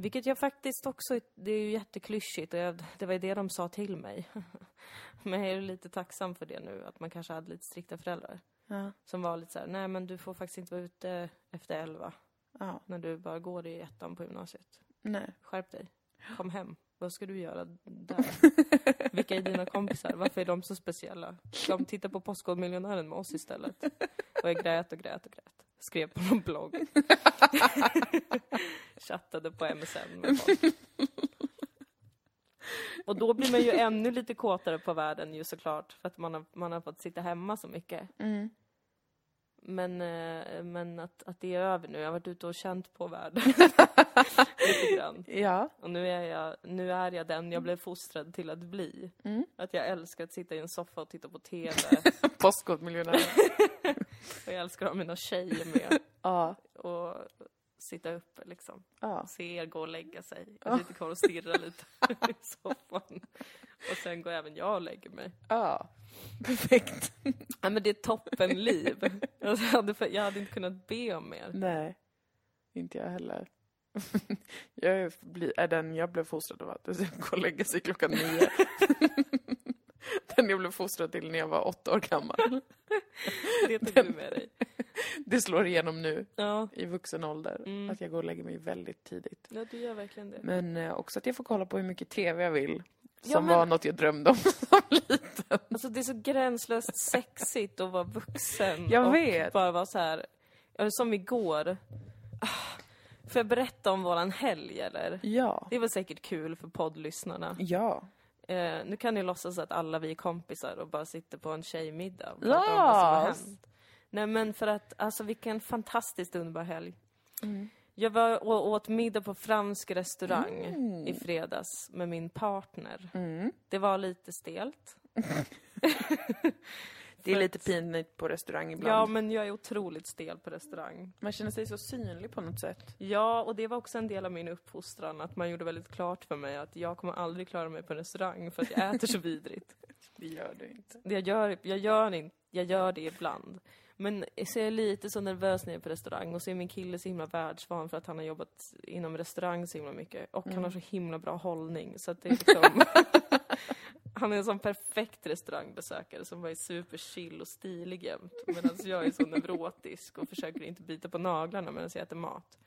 S2: Vilket jag faktiskt också, det är ju jätteklyschigt och jag, det var ju det de sa till mig. Men jag är lite tacksam för det nu, att man kanske hade lite strikta föräldrar.
S1: Ja.
S2: Som var lite så här, nej men du får faktiskt inte vara ute efter elva.
S1: Ja.
S2: När du bara går i ettan på gymnasiet.
S1: Nej.
S2: Skärp dig. Kom hem. Vad ska du göra där? Vilka är dina kompisar? Varför är de så speciella? De tittar på Postkodmiljonären med oss istället. Och jag grät och grät och grät. Skrev på någon blogg. Chattade på MSN med folk. Och då blir man ju ännu lite kåtare på världen ju såklart. För att man har, man har fått sitta hemma så mycket.
S1: Mm.
S2: Men, eh, men att, att det är över nu. Jag har varit ute och känt på världen. lite grann.
S1: Ja.
S2: Och nu är, jag, nu är jag den jag blev fostrad till att bli.
S1: Mm.
S2: Att jag älskar att sitta i en soffa och titta på TV.
S1: Postkodmiljonär.
S2: och jag älskar att ha mina tjejer med.
S1: ja.
S2: Och sitta uppe liksom.
S1: Ja.
S2: Se er gå och lägga sig. Jag sitter kvar och stirrar lite i soffan. Och sen går även jag och lägger mig.
S1: Ja. Perfekt.
S2: Ja men det är toppenliv. Jag hade, jag hade inte kunnat be om mer.
S1: Nej. Inte jag heller. jag är, den jag blev fostrad av att gå och lägga sig klockan nio. den jag blev fostrad till när jag var åtta år gammal.
S2: Det tog du med dig.
S1: Det slår igenom nu
S2: Ja,
S1: i vuxen ålder.
S2: Mm.
S1: Att jag går och lägger mig väldigt tidigt.
S2: ja du gör verkligen det.
S1: Men eh, också att jag får kolla på hur mycket TV jag vill. Som
S2: Ja, men-
S1: var något jag drömde om som liten.
S2: Alltså det är så gränslöst sexigt att vara vuxen.
S1: Jag
S2: och
S1: vet.
S2: bara vara så här, ja, som igår. Ah, Får jag berätta om våran helg eller?
S1: Ja.
S2: Det var säkert kul för poddlyssnarna.
S1: Ja.
S2: Eh, nu kan ni låtsas att alla vi är kompisar och bara sitter på en tjejmiddag och pratar om vad som har
S1: Ja.
S2: hänt. Nej men för att, alltså vilken fantastiskt underbar helg.
S1: Mm.
S2: Jag var och åt middag på fransk restaurang
S1: Mm.
S2: i fredags med min partner.
S1: Mm.
S2: Det var lite stelt.
S1: Det är lite pinigt på restaurang ibland.
S2: Ja, men jag är otroligt stel på restaurang.
S1: Man känner sig så synlig på något sätt.
S2: Ja, och det var också en del av min uppfostran, att man gjorde väldigt klart för mig att jag kommer aldrig klara mig på en restaurang för att jag äter så vidrigt.
S1: Det gör du inte.
S2: Det Jag gör, jag gör, inte, jag gör det ibland. Men så är jag lite så nervös när jag är på restaurang och så är min kille så himla världsvan för att han har jobbat inom restaurang så himla mycket. Och han har så himla bra hållning så att det är liksom... han är en sån perfekt restaurangbesökare som bara är superchill och stilig jämt. Medan jag är så neurotisk och försöker inte bita på naglarna medan jag äter mat.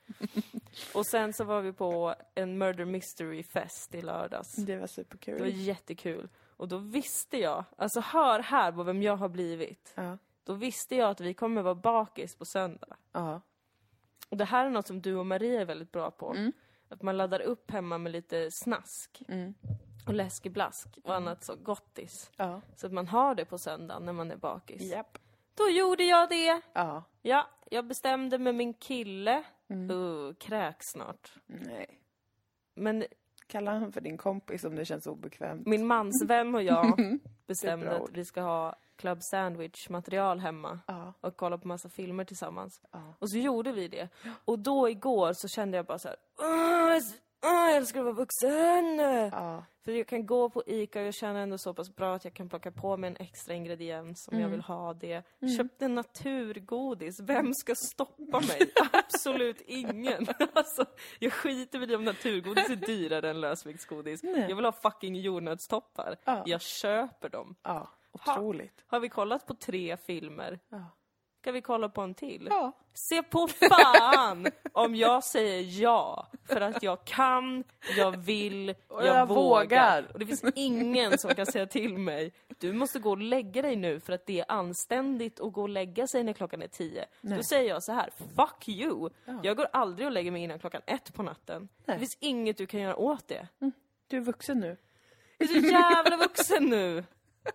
S2: Och sen så var vi på en murder mystery fest i lördags.
S1: Det var
S2: Det var
S1: superkul.
S2: jättekul. Och då visste jag, alltså hör här på vem jag har blivit.
S1: Ja.
S2: Då visste jag att vi kommer vara bakis på söndag.
S1: Ja.
S2: Och det här är något som du och Maria är väldigt bra på.
S1: Mm.
S2: Att man laddar upp hemma med lite snask
S1: Mm.
S2: och läskeblask och annat så gottis.
S1: Ja.
S2: Så att man har det på söndagen när man är bakis.
S1: Japp.
S2: Då gjorde jag det!
S1: Ja.
S2: Ja, jag bestämde med min kille.
S1: Mm.
S2: Uh, kräks snart.
S1: Nej.
S2: Men
S1: Kalla han för din kompis om det känns obekvämt.
S2: min mansvän och jag bestämde att vi ska ha Club Sandwich-material hemma.
S1: Ja.
S2: och kolla på massa filmer tillsammans.
S1: Ja.
S2: Och så gjorde vi det. Och då igår så kände jag bara så här. "Åh, jag älskar att vara vuxen!
S1: Ja.
S2: För jag kan gå på ICA och jag känner ändå så pass bra att jag kan plocka på mig en extra ingrediens om jag vill ha det. Köpte naturgodis. Vem ska stoppa mig? Absolut ingen. Alltså, jag skiter i om naturgodis är dyrare än lösviktsgodis.
S1: Nej.
S2: Jag vill ha fucking jordnötstoppar.
S1: Ja.
S2: Jag köper dem.
S1: Ja.
S2: Ha.
S1: Otroligt.
S2: Har vi kollat på tre filmer?
S1: Ja.
S2: Ska vi kolla på en till?
S1: Ja.
S2: Se på fan om jag säger ja. För att jag kan, jag vill, jag,
S1: jag
S2: vågar.
S1: vågar.
S2: Och det finns ingen som kan säga till mig, du måste gå och lägga dig nu för att det är anständigt att gå och lägga sig när klockan är tio. Så
S1: Nej.
S2: då säger jag så här, fuck you. Jag går aldrig och lägger mig innan klockan ett på natten. Det finns inget du kan göra åt det.
S1: Du är vuxen nu.
S2: Du är så jävla vuxen nu.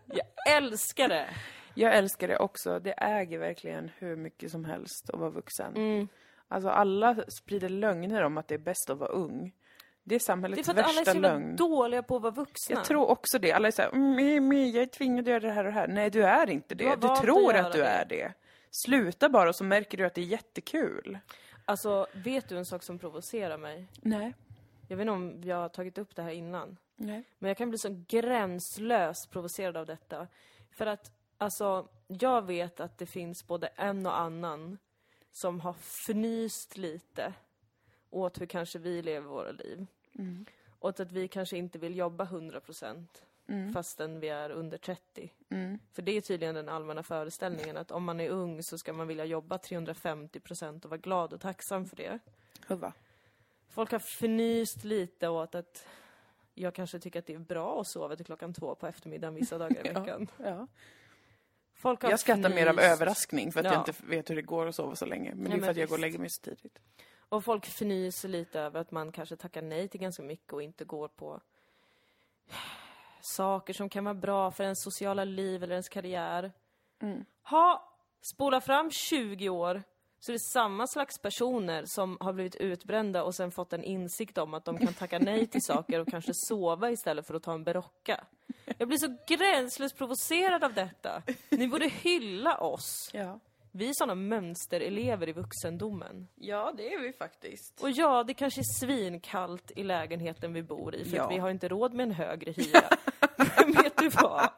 S2: Jag älskar det.
S1: Jag älskar det också. Det äger verkligen hur mycket som helst att vara vuxen.
S2: Mm.
S1: Alltså alla sprider lögner om att det är bäst att vara ung. Det är
S2: Det är
S1: samhällets
S2: för att alla är så
S1: värsta lögn.
S2: dåliga på att vara vuxna.
S1: Jag tror också det. Alla är såhär, mm, mm, jag är tvingad att göra det här och det här. Nej, du är inte
S2: Du
S1: det. Du,
S2: att
S1: tror
S2: göra
S1: att du
S2: det.
S1: är det. Sluta bara och så märker du att det är jättekul.
S2: Alltså, vet du en sak som provocerar mig?
S1: Nej.
S2: Jag vet inte om jag har tagit upp det här innan.
S1: Nej.
S2: Men jag kan bli så gränslöst provocerad av detta. För att, alltså, jag vet att det finns både en och annan som har fnyst lite åt hur kanske vi lever våra liv.
S1: Mm.
S2: Åt att vi kanske inte vill jobba 100 procent fastän vi är under 30.
S1: Mm.
S2: För det är tydligen den allmänna föreställningen att om man är ung så ska man vilja jobba 350 procent och vara glad och tacksam för det.
S1: Huva.
S2: Folk har förnyst lite åt att jag kanske tycker att det är bra att sova till klockan två på eftermiddagen vissa dagar i
S1: Ja.
S2: veckan.
S1: Ja.
S2: Folk har
S1: Jag skrattar mer av
S2: fnyst.
S1: överraskning för att jag
S2: Ja.
S1: inte vet hur det går att sova så länge. Men det är för att jag går och lägger mig så tidigt.
S2: Och folk förnyser lite över att man kanske tackar nej till ganska mycket och inte går på saker som kan vara bra för ens sociala liv eller ens karriär.
S1: Mm.
S2: Ha, spola fram 20 år så det är samma slags personer som har blivit utbrända och sen fått en insikt om att de kan tacka nej till saker och kanske sova istället för att ta en Berocca. Jag blir så gränslöst provocerad av detta. Ni borde hylla oss.
S1: Ja.
S2: Vi är sådana mönsterelever i vuxendomen.
S1: ja, det är vi faktiskt.
S2: Och ja, det kanske är svinkallt i lägenheten vi bor i för
S1: Ja.
S2: att vi har inte råd med en högre hyra. Men vet du vad?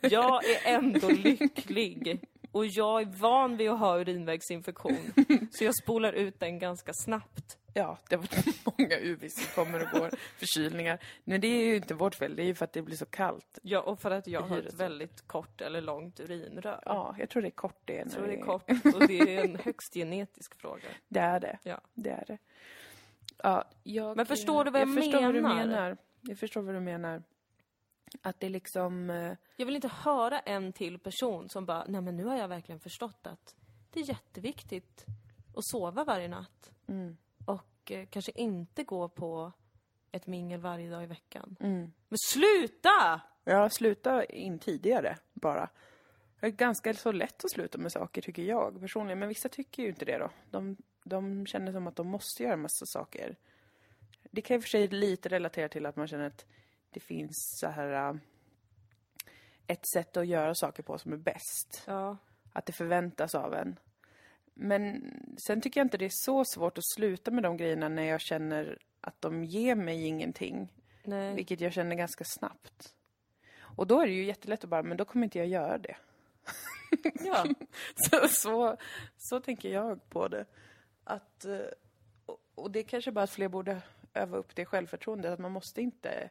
S2: Jag är ändå lycklig. Och jag är van vid att ha urinvägsinfektion. Så jag spolar ut den ganska snabbt.
S1: Ja, det har varit många UV som kommer och går, förkylningar. Men det är ju inte vårt fel, det är ju för att det blir så kallt.
S2: Ja, och för att jag har ett väldigt kort eller långt urinrör.
S1: Ja, jag tror det är kort det.
S2: Jag tror det är kort och det är en högst genetisk fråga.
S1: Det är det.
S2: Ja.
S1: Det är det. Ja, jag,
S2: Men förstår du vad jag
S1: förstår Vad du
S2: menar?
S1: menar? Jag förstår vad du menar. Att det liksom... eh,
S2: Jag vill inte höra en till person som bara, nej men nu har jag verkligen förstått att det är jätteviktigt att sova varje natt.
S1: Mm.
S2: Och eh, kanske inte gå på ett mingel varje dag i veckan.
S1: Mm.
S2: Men sluta!
S1: Ja, sluta in tidigare bara. Det är ganska så lätt att sluta med saker tycker jag personligen. Men vissa tycker ju inte det då. De, de känner som att de måste göra massa saker. Det kan i och för sig lite relatera till att man känner att det finns så här... äh, ett sätt att göra saker på som är bäst.
S2: Ja.
S1: Att det förväntas av en. Men sen tycker jag inte det är så svårt att sluta med de grejerna när jag känner att de ger mig ingenting.
S2: Nej.
S1: Vilket jag känner ganska snabbt. Och då är det ju jättelätt att bara, men då kommer inte jag göra det.
S2: Ja.
S1: Så, så, så tänker jag på det. Att, eh, och- det är kanske bara att fler borde öva upp det självförtroendet. Att man måste inte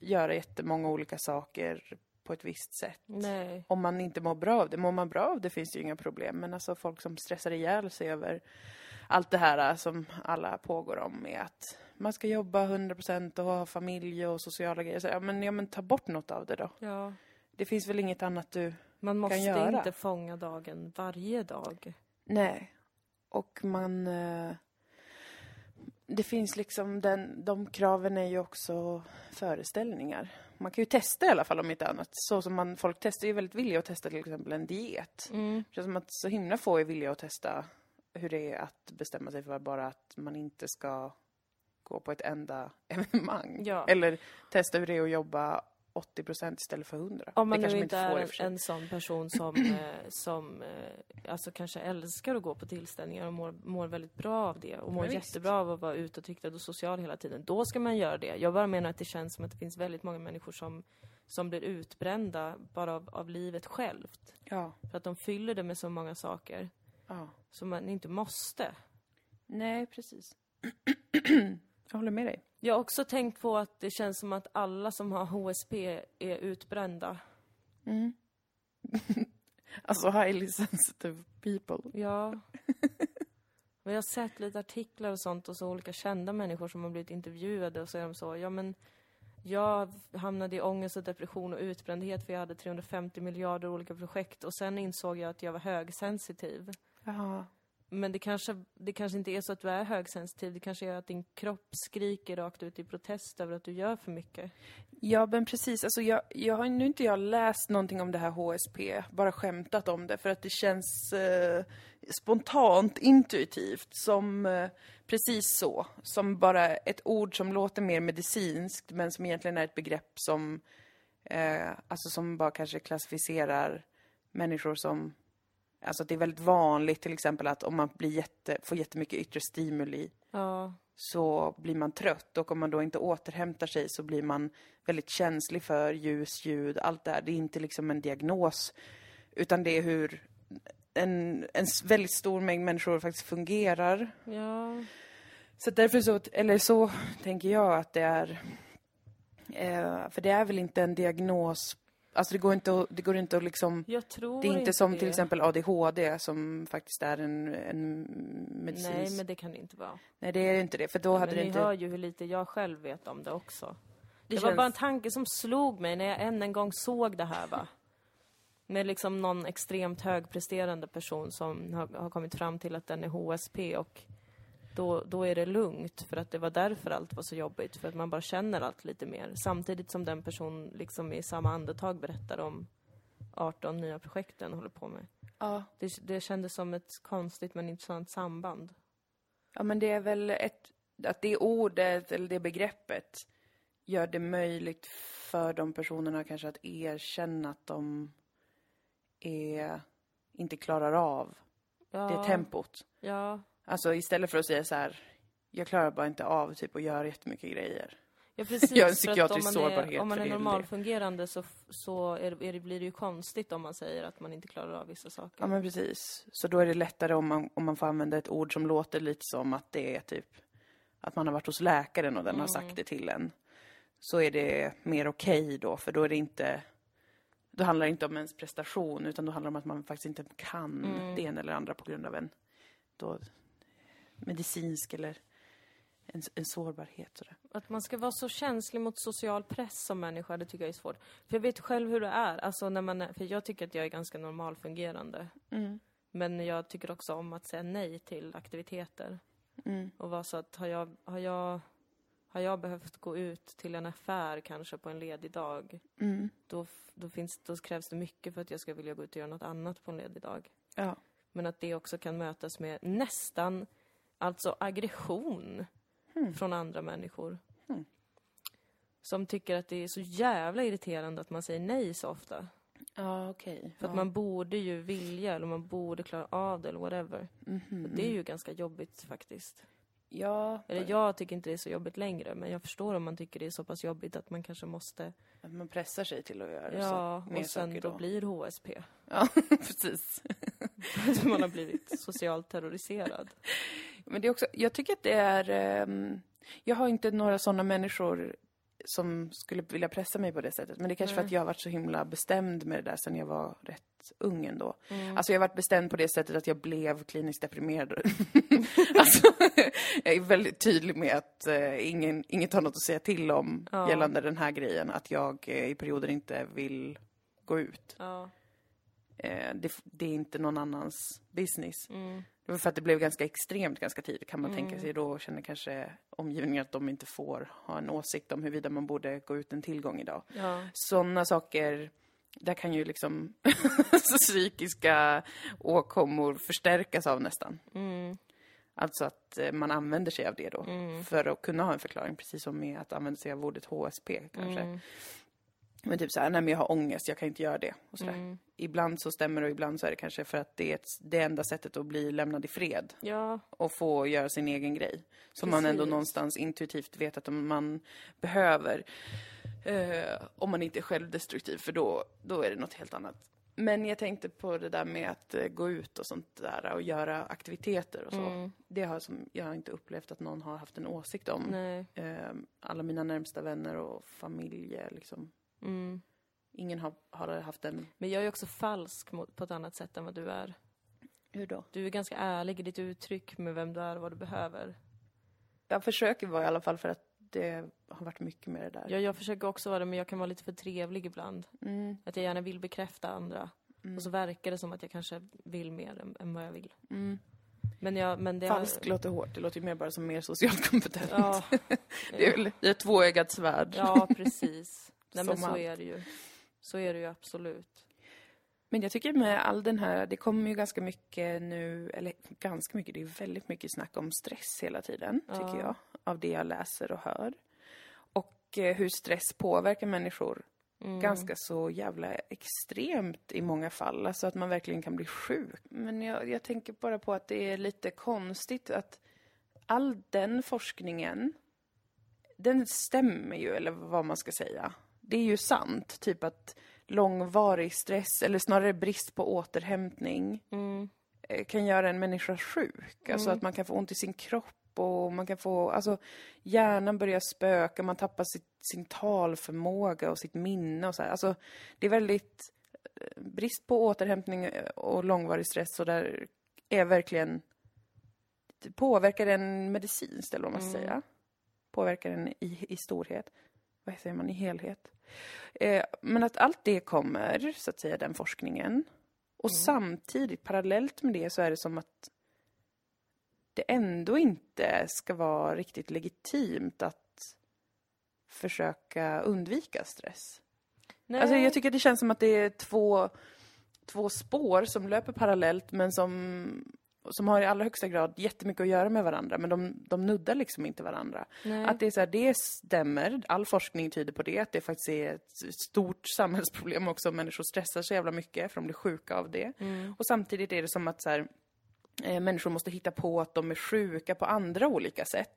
S1: göra jättemånga olika saker på ett visst sätt.
S2: Nej.
S1: Om man inte mår bra av det. Mår man bra av det finns det ju inga problem. Men alltså folk som stressar ihjäl sig över allt det här eh, som alla pågår om med att man ska jobba 100% och ha familj och sociala grejer. Så, ja, men, ja, men ta bort något av det då.
S2: Ja.
S1: Det finns väl inget annat du...
S2: Man måste
S1: göra.
S2: inte fånga dagen varje dag.
S1: Nej. Och man... Eh, det finns liksom den, de kraven är ju också föreställningar. Man kan ju testa i alla fall om inte annat. Så som man, folk testar ju väldigt villiga att testa till exempel en diet.
S2: Mm.
S1: Det känns som att så himla få är villiga att testa hur det är att bestämma sig för bara att man inte ska gå på ett enda evenemang.
S2: Ja.
S1: Eller testa hur det är att jobba 80% istället för 100.
S2: Om man
S1: det
S2: nu inte är en sån person som, eh, som eh, alltså kanske älskar att gå på tillställningar och mår, mår väldigt bra av det och mår
S1: Ja,
S2: jättebra av att vara utåtriktad och social hela tiden. Då ska man göra det. Jag bara menar att det känns som att det finns väldigt många människor som, som blir utbrända bara av, av livet självt.
S1: Ja,
S2: För att de fyller det med så många saker
S1: ja.
S2: som man inte måste.
S1: Nej, precis. jag håller med dig.
S2: Jag har också tänkt på att det känns som att alla som har HSP är utbrända.
S1: Mm. alltså highly sensitive people.
S2: Ja. Och jag har sett lite artiklar och sånt och så olika kända människor som har blivit intervjuade och så är de så, ja men jag hamnade i ångest och depression och utbrändhet för jag hade 350 miljarder olika projekt och sen insåg jag att jag var högsensitiv.
S1: Jaha.
S2: Men det kanske, det kanske inte är så att du är högsensitiv, det kanske är att din kropp skriker rakt ut i protest över att du gör för mycket.
S1: Ja, men precis. Alltså jag, jag har nu inte jag läst någonting om det här HSP, bara skämtat om det för att det känns eh, spontant, intuitivt som eh, precis så. Som bara ett ord som låter mer medicinskt men som egentligen är ett begrepp som, eh, alltså som bara kanske klassificerar människor som Alltså det är väldigt vanligt till exempel att om man blir jätte, får jättemycket yttre stimuli
S2: Ja,
S1: så blir man trött och om man då inte återhämtar sig så blir man väldigt känslig för ljus, ljud, allt det här. Det är inte liksom en diagnos utan det är hur en, en väldigt stor mängd människor faktiskt fungerar.
S2: Ja.
S1: Så därför så, eller så tänker jag att det är, eh, för det är väl inte en diagnos, alltså det går inte att, det går inte att liksom, det är inte som
S2: det.
S1: till exempel ADHD som faktiskt är en, en medicinsk...
S2: Nej, men det kan det inte vara.
S1: Nej, det är inte det, för då hade
S2: men
S1: det
S2: ni
S1: inte...
S2: hör ju hur lite jag själv vet om det också. Det,
S1: Det
S2: var
S1: känns-
S2: bara en tanke som slog mig när jag än en gång såg det här va. Med liksom någon extremt högpresterande person som har, har kommit fram till att den är HSP och då, då är det lugnt för att det var därför allt var så jobbigt. För att man bara känner allt lite mer. Samtidigt som den person liksom i samma andetag berättar om 18 nya projekt den håller på med.
S1: Ja.
S2: Det, det kändes som ett konstigt men intressant samband.
S1: ja, men det är väl ett, att det ordet, eller det begreppet, gör det möjligt för de personerna kanske att erkänna att de är, inte klarar av
S2: Ja,
S1: det tempot.
S2: Ja,
S1: Alltså istället för att säga så här, jag klarar bara inte av typ att göra jättemycket grejer.
S2: Ja precis,
S1: Jag har en psykiatrisk
S2: om man
S1: sårbarhet
S2: är, om man är normalfungerande så, så är, är det, blir det ju konstigt om man säger att man inte klarar av vissa saker.
S1: Ja men precis. Så då är det lättare om man, om man får använda ett ord som låter lite som att det är typ att man har varit hos läkaren och den har sagt det till en. Så är det mer okej då, för då är det inte då handlar det inte om ens prestation utan då handlar det om att man faktiskt inte kan det ena eller andra på grund av en då, medicinsk eller en, en sårbarhet. Sådär.
S2: Att man ska vara så känslig mot social press som människa, det tycker jag är svårt. För jag vet själv hur det är, alltså när man är, för jag tycker att jag är ganska normalfungerande. Men jag tycker också om att säga nej till aktiviteter. Och vara så att har jag, har jag har jag behövt gå ut till en affär kanske på en ledig dag, då, f- då, finns, då krävs det mycket för att jag ska vilja gå ut och göra något annat på en ledig dag.
S1: Ja.
S2: Men att det också kan mötas med nästan, alltså aggression från andra människor. Som tycker att det är så jävla irriterande att man säger nej så ofta.
S1: Ja, okej.
S2: För att man borde ju vilja eller man borde klara av det eller whatever. Och det är ju ganska jobbigt faktiskt.
S1: Ja,
S2: Eller jag tycker inte det är så jobbigt längre, men jag förstår om man tycker det är så pass jobbigt att man kanske måste...
S1: att man pressar sig till att göra
S2: Ja,
S1: så,
S2: och sen då
S1: då.
S2: blir HSP.
S1: Ja, precis.
S2: Man har blivit socialt terroriserad.
S1: Men det är också, jag tycker att det är... ehm, jag har inte några sådana människor som skulle vilja pressa mig på det sättet. Men det är kanske för att jag har varit så himla bestämd med det där sen jag var rätt ung ändå. Alltså jag har varit bestämd på det sättet att jag blev kliniskt deprimerad. alltså, jag är väldigt tydlig med att eh, ingen, inget har något att säga till om
S2: Ja.
S1: gällande den här grejen. Att jag eh, i perioder inte vill gå ut.
S2: Ja.
S1: Eh, det, det är inte någon annans business.
S2: Mm.
S1: Det var för att det blev ganska extremt ganska tidigt kan man tänka sig. Då känner kanske omgivningen att de inte får ha en åsikt om huruvida man borde gå ut en tillgång idag.
S2: Ja.
S1: Sådana saker, där kan ju liksom psykiska åkommor förstärkas av nästan.
S2: Mm.
S1: Alltså att eh, man använder sig av det då för att kunna ha en förklaring, precis som med att använda sig av ordet HSP kanske. Men typ så här, nej men jag har ångest, jag kan inte göra det. Och sådär.
S2: Mm.
S1: Ibland så stämmer det och ibland så är det kanske för att det är ett, det enda sättet att bli lämnad i fred
S2: Ja.
S1: och få göra sin egen grej. Som man ändå någonstans intuitivt vet att man behöver. Eh, om man inte är självdestruktiv, för då, då är det något helt annat. Men jag tänkte på det där med att eh, gå ut och sånt där och göra aktiviteter och så.
S2: Mm.
S1: Det har som, jag har inte upplevt att någon har haft en åsikt om. Eh, alla mina närmsta vänner och familj, liksom.
S2: Mm.
S1: Ingen har, har haft en...
S2: Men jag är också falsk mot, på ett annat sätt än vad du är.
S1: Hur då?
S2: Du är ganska ärlig i ditt uttryck med vem du är och vad du behöver.
S1: Jag försöker vara i alla fall för att det har varit mycket med det där.
S2: Ja, jag försöker också vara det, men jag kan vara lite för trevlig ibland.
S1: Mm,
S2: Att jag gärna vill bekräfta andra. Och så verkar det som att jag kanske vill mer än, än vad jag vill.
S1: mm.
S2: Men, jag, men det
S1: Falskt låter hårt, det låter ju mer bara som mer socialt kompetent.
S2: Ja,
S1: Det är väl ett tvåeggat svärd.
S2: ja precis. Nej, men så
S1: allt.
S2: är det ju. Så är det ju absolut.
S1: Men jag tycker med all den här, det kommer ju ganska mycket nu, eller ganska mycket, det är väldigt mycket snack om stress hela tiden, tycker jag. Av det jag läser och hör. Och eh, hur stress påverkar människor ganska så jävla extremt i många fall. Alltså att man verkligen kan bli sjuk. Men jag, jag tänker bara på att det är lite konstigt att all den forskningen, den stämmer ju, eller vad man ska säga. Det är ju sant, typ att långvarig stress, eller snarare brist på återhämtning,
S2: Mm.
S1: eh, kan göra en människa sjuk. Alltså
S2: Mm.
S1: att man kan få ont i sin kropp och man kan få, alltså hjärnan börjar spöka, man tappar sitt, sin talförmåga och sitt minne och så här. Alltså det är väldigt eh, brist på återhämtning eh, och långvarig stress och där är verkligen påverkar den medicinskt eller vad man ska
S2: Mm.
S1: säga. Påverkar den i, i storhet. Vad säger man? I helhet. Eh, men att allt det kommer, så att säga, den forskningen. Och
S2: Mm.
S1: samtidigt, parallellt med det, så är det som att det ändå inte ska vara riktigt legitimt att försöka undvika stress.
S2: Nej.
S1: Alltså jag tycker att det känns som att det är två, två spår som löper parallellt men som, som har i allra högsta grad jättemycket att göra med varandra men de, de nuddar liksom inte varandra.
S2: Nej.
S1: Att det är så här, det stämmer, all forskning tyder på det, att det faktiskt är ett stort samhällsproblem också människor stressar så jävla mycket för de blir sjuka av det.
S2: Mm.
S1: Och samtidigt är det som att så här, eh, människor måste hitta på att de är sjuka på andra olika sätt.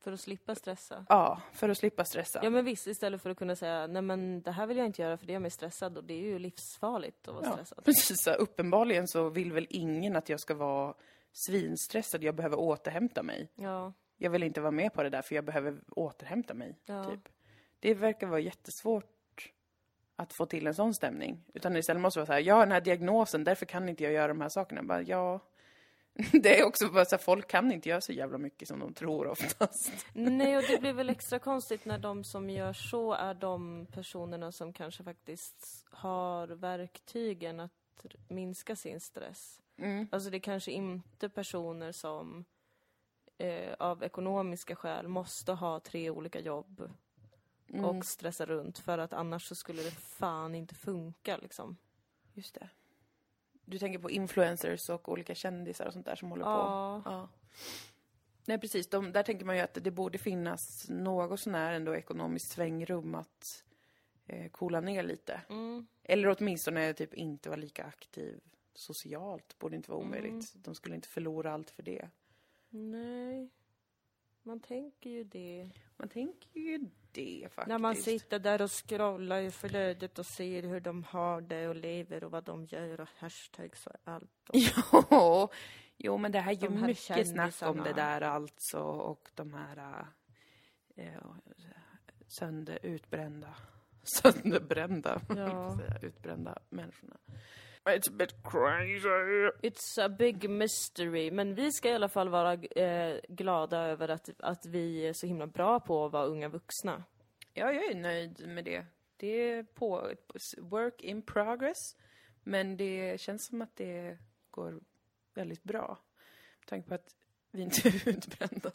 S2: För att slippa stressa.
S1: Ja, för att slippa stressa.
S2: Ja men visst, istället för att kunna säga nej men det här vill jag inte göra för det gör mig stressad och det är ju livsfarligt att vara
S1: Ja,
S2: stressad.
S1: precis. Uppenbarligen så vill väl ingen att jag ska vara svinstressad. Jag behöver återhämta mig.
S2: Ja,
S1: Jag vill inte vara med på det där för jag behöver återhämta mig.
S2: ja.
S1: Typ. Det verkar vara jättesvårt att få till en sån stämning. Utan istället måste vara så här, jag har den här diagnosen, därför kan inte jag göra de här sakerna. Bara, ja, det är också bara så här, folk kan inte göra så jävla mycket som de tror oftast.
S2: Nej, och det blir väl extra konstigt när de som gör så är de personerna som kanske faktiskt har verktygen att minska sin stress.
S1: Mm.
S2: Alltså det är kanske inte personer som eh, av ekonomiska skäl måste ha tre olika jobb
S1: Mm.
S2: och stressa runt för att annars så skulle det fan inte funka liksom.
S1: Just det. Du tänker på influencers och olika kändisar och sånt där som håller på?
S2: Ja.
S1: Ja. Nej, precis. De, där tänker man ju att det borde finnas något sån här ändå ekonomiskt svängrum att eh, coola ner lite.
S2: Mm.
S1: Eller åtminstone typ inte vara lika aktiv socialt. Borde inte vara omöjligt. De skulle inte förlora allt för det.
S2: Nej. Man tänker ju det.
S1: Man tänker ju det faktiskt.
S2: När man sitter där och scrollar i flödet och ser hur de har det och lever och vad de gör och hashtags och allt. Och
S1: Jo, jo, men det här är ju
S2: här
S1: mycket snack om det där alltså och de här eh, sönder, utbrända, sönderbrända,
S2: Ja.
S1: utbrända människorna. It's a bit crazy.
S2: It's a big mystery. Men vi ska i alla fall vara eh, glada över att, att vi är så himla bra på att vara unga vuxna.
S1: Ja, jag är nöjd med det. Det är på work in progress, men det känns som att det går väldigt bra. Med tanke på att vi inte är utbrända.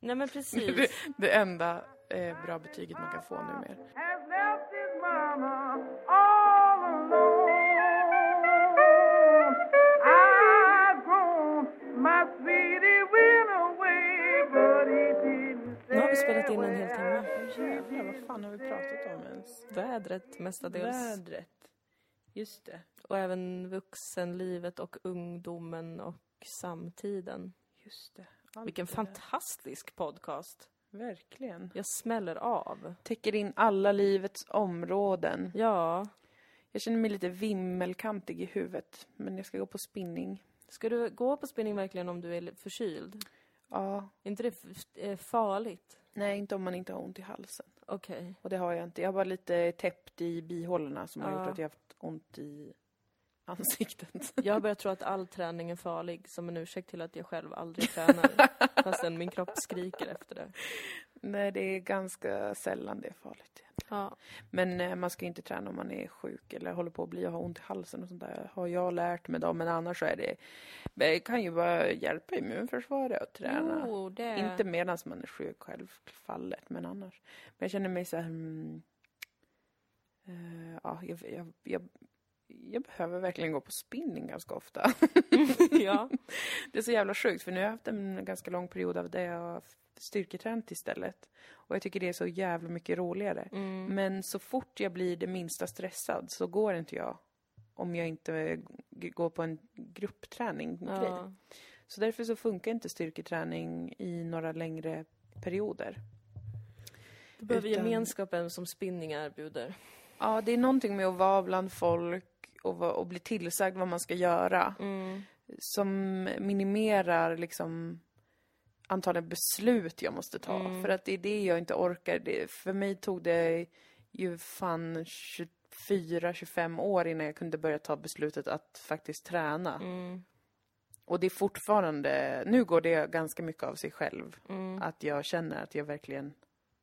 S2: Nej men
S1: Det,
S2: precis.
S1: det enda eh, bra betyget man kan få numera.
S3: has
S2: spelat in en hel timme.
S1: Jävlar, vad fan har vi pratat om ens?
S2: Vädret mestadels.
S1: Vädret. Just det.
S2: Och även vuxenlivet och ungdomen och samtiden.
S1: Just det. Allt
S2: Vilken
S1: det
S2: fantastisk podcast.
S1: Verkligen.
S2: Jag smäller av.
S1: Täcker in alla livets områden.
S2: Ja.
S1: Jag känner mig lite vimmelkantig i huvudet, men jag ska gå på spinning.
S2: Ska du gå på spinning verkligen om du är förkyld?
S1: Ja.
S2: Är inte det eh, farligt?
S1: Nej, inte om man inte har ont i halsen.
S2: Okej.
S1: Och det har jag inte. Jag har bara lite täppt i bihålorna som har
S2: Ja.
S1: gjort att jag har haft ont i ansiktet.
S2: Jag har börjat tro att all träning är farlig som en ursäkt till att jag själv aldrig tränar. Fastän min kropp skriker efter det.
S1: Nej, det är ganska sällan det är farligt.
S2: Ja.
S1: Men eh, man ska inte träna om man är sjuk eller håller på att bli och har ont i halsen och sånt där. Har jag lärt mig då. Men annars så är det, det kan ju bara hjälpa immunförsvaret att träna.
S2: Jo, det...
S1: Inte medan man är sjuk självfallet, men annars. Men jag känner mig så här... Mm, eh, ja, jag, jag, jag, jag behöver verkligen gå på spinning ganska ofta.
S2: ja.
S1: Det är så jävla sjukt, för nu har jag haft en ganska lång period av det jag styrketränat istället. Och jag tycker det är så jävla mycket roligare.
S2: Mm.
S1: Men så fort jag blir det minsta stressad så går inte jag om jag inte går på en gruppträning
S2: ja.
S1: Så därför så funkar inte styrketräning i några längre periover.
S2: Du behöver
S1: Utan-
S2: gemenskapen som spinning erbjuder.
S1: Ja, det är någonting med att vara bland folk och, och bli tillsagd vad man ska göra.
S2: Mm.
S1: Som minimerar liksom antalet beslut jag måste ta.
S2: Mm.
S1: För att det är det jag inte orkar. Det, för mig tog det ju fan 24-25 år innan jag kunde börja ta beslutet att faktiskt träna.
S2: Mm.
S1: Och det är fortfarande, nu går det ganska mycket av sig själv.
S2: Mm.
S1: Att jag känner att jag verkligen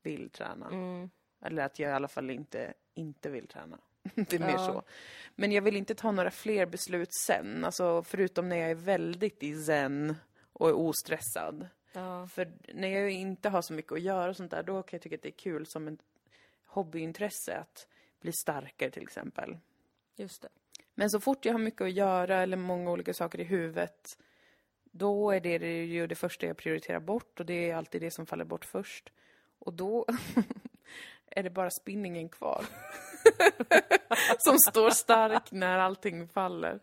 S1: vill träna.
S2: Mm.
S1: Eller att jag i alla fall inte, inte vill träna. det är mer
S2: Ja.
S1: så. Men jag vill inte ta några fler beslut sen. Alltså förutom när jag är väldigt i zen och är ostressad.
S2: Ja.
S1: För när jag inte har så mycket att göra och sånt där, då kan jag tycka att det är kul som ett hobbyintresse att bli starkare till exempel.
S2: Just det.
S1: Men så fort jag har mycket att göra eller många olika saker i huvudet, då är det ju det första jag prioriterar bort och det är alltid det som faller bort först. Och då är det bara spinningen kvar. som står stark när allting faller.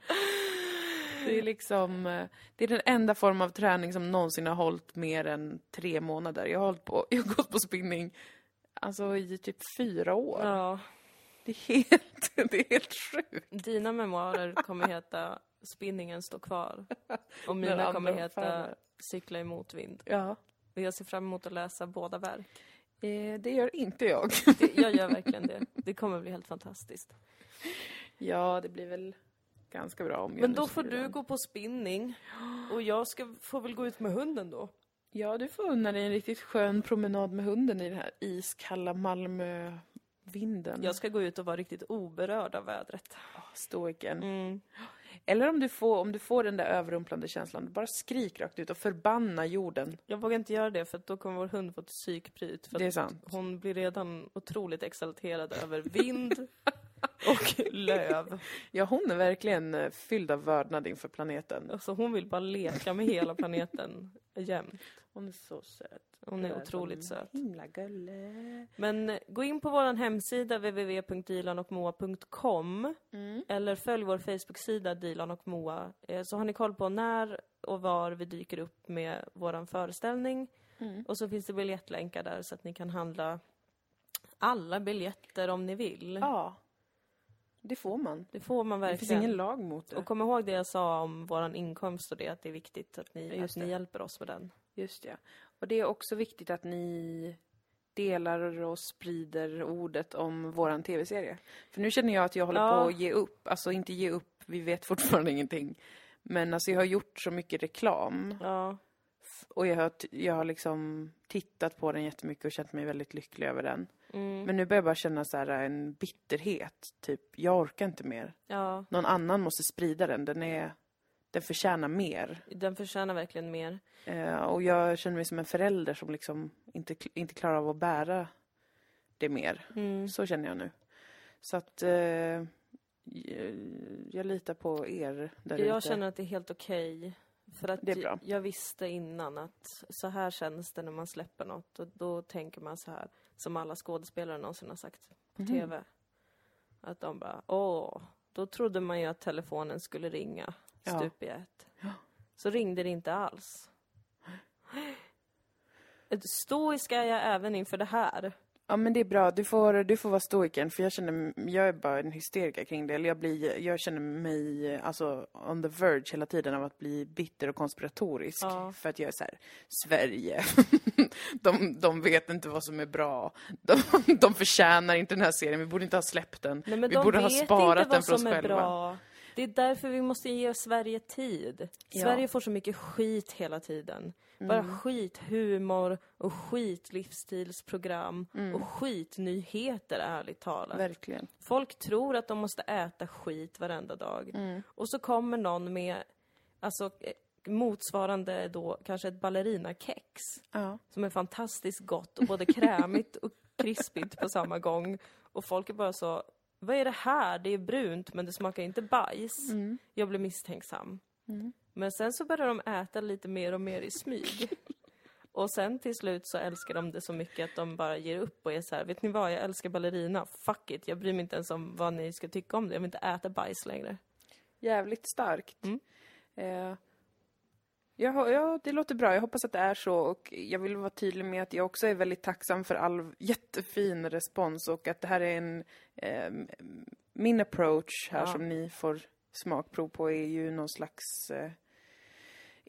S1: Det är liksom, eh, det är den enda form av träning som någonsin har hållit mer än tre månader. Jag har, hållit på, jag har gått på spinning alltså i typ fyra år.
S2: Ja.
S1: Det är helt, det är helt sjukt.
S2: Dina memoarer kommer heta Spinningen står kvar. Och mina kommer heta
S1: faller.
S2: Cykla i motvind.
S1: Ja.
S2: Och jag ser fram emot att läsa båda verk.
S1: Eh, det gör inte jag.
S2: Det, jag gör verkligen det. Det kommer bli helt fantastiskt.
S1: Ja, det blir väl ganska bra om jag
S2: Men då får du
S1: den.
S2: gå på spinning. Och jag ska, får väl gå ut med hunden då.
S1: Ja, du får unna dig en riktigt skön promenad med hunden i den här iskalla Malmövinden.
S2: Jag ska gå ut och vara riktigt oberörd av vädret.
S1: Stoiken.
S2: Mm.
S1: Eller om du, får, om du får den där överrumplande känslan, bara skrik rakt ut och förbanna jorden.
S2: Jag vågar inte göra det för då kommer vår hund få ett psykbryt. För
S1: Det är
S2: att
S1: sant.
S2: hon blir redan otroligt exalterad över vind och löv.
S1: Ja, hon är verkligen eh, fylld av vördnad inför planeten.
S2: Alltså hon vill bara leka med hela planeten jämt.
S1: Hon är så söt.
S2: Hon är otroligt söt.
S1: Himla gulle.
S2: Men eh, gå in på vår hemsida www.dilanocmoa.com
S1: Mm.
S2: eller följ vår Facebook-sida Dilan och Moa eh, så har ni koll på när och var vi dyker upp med våran föreställning.
S1: Mm.
S2: Och så finns det biljettlänkar där så att ni kan handla alla biljetter om ni vill.
S1: Ja. Det får man.
S2: Det får man
S1: Det
S2: verkligen.
S1: finns ingen lag mot det.
S2: Och kom ihåg det jag sa om våran inkomst och det, att det är viktigt att ni, att ni
S1: det.
S2: hjälper oss med den.
S1: Just ja. Och det är också viktigt att ni delar och sprider ordet om våran tv-serie. För nu känner jag att jag håller
S2: Ja.
S1: på att ge upp. Alltså inte ge upp, vi vet fortfarande ingenting. Men alltså jag har gjort så mycket reklam.
S2: Ja,
S1: Och jag har, jag har liksom tittat på den jättemycket och känt mig väldigt lycklig över den.
S2: Mm,
S1: Men nu börjar jag bara känna så här en bitterhet. Typ, jag orkar inte mer.
S2: ja,
S1: Någon annan måste sprida den. Den är... Den förtjänar mer.
S2: den förtjänar verkligen mer.
S1: Eh, och jag känner mig som en förälder som liksom inte, inte klarar av att bära det mer.
S2: Mm.
S1: Så känner jag nu. Så att eh, jag litar på er där
S2: Jag
S1: ute.
S2: känner att det är helt okej. För att jag visste innan att så här känns det när man släpper något. Och då tänker man så här, som alla skådespelare någonsin har sagt på
S1: Mhm.
S2: TV. Att de bara, åh, då trodde man ju att telefonen skulle ringa
S1: Ja.
S2: stup i ett. Så ringde det inte alls. Stoisk är jag även inför det här.
S1: Ja men det är bra, du får, du får vara stoikern för jag känner, jag är bara en hysteriker kring det. Eller jag, blir, jag känner mig alltså on the verge hela tiden av att bli bitter och konspiratorisk.
S2: Ja.
S1: För att jag är så här, Sverige, de, de vet inte vad som är bra. De, de förtjänar inte den här serien, vi borde inte ha släppt den.
S2: Nej,
S1: vi
S2: de
S1: borde ha sparat den för oss själva.
S2: bra. Det är därför vi måste ge Sverige tid.
S1: Ja.
S2: Sverige får så mycket skit hela tiden. Bara
S1: Mm.
S2: skit humor och skit livsstilsprogram och skitnyheter ärligt talat.
S1: Verkligen.
S2: Folk tror att de måste äta skit varenda dag.
S1: Mm.
S2: Och så kommer någon med alltså, eh, motsvarande då kanske ett ballerinakex
S1: Ja.
S2: som är fantastiskt gott och både krämigt och krispigt på samma gång. Och folk är bara så, vad är det här? Det är brunt men det smakar inte bajs.
S1: Mm.
S2: Jag blir misstänksam. Men sen så börjar de äta lite mer och mer i smyg. Och sen till slut så älskar de det så mycket att de bara ger upp och är så här, vet ni vad, jag älskar ballerina, fuck it, jag bryr mig inte ens om vad ni ska tycka om det, jag vill inte äta bajs längre.
S1: Jävligt starkt.
S2: Mm.
S1: Eh, Ja, ja, det låter bra. Jag hoppas att det är så. Och jag vill vara tydlig med att jag också är väldigt tacksam för all jättefin respons och att det här är en... Eh, min approach här
S2: Ja.
S1: som ni får smakprov på är ju någon slags... Eh,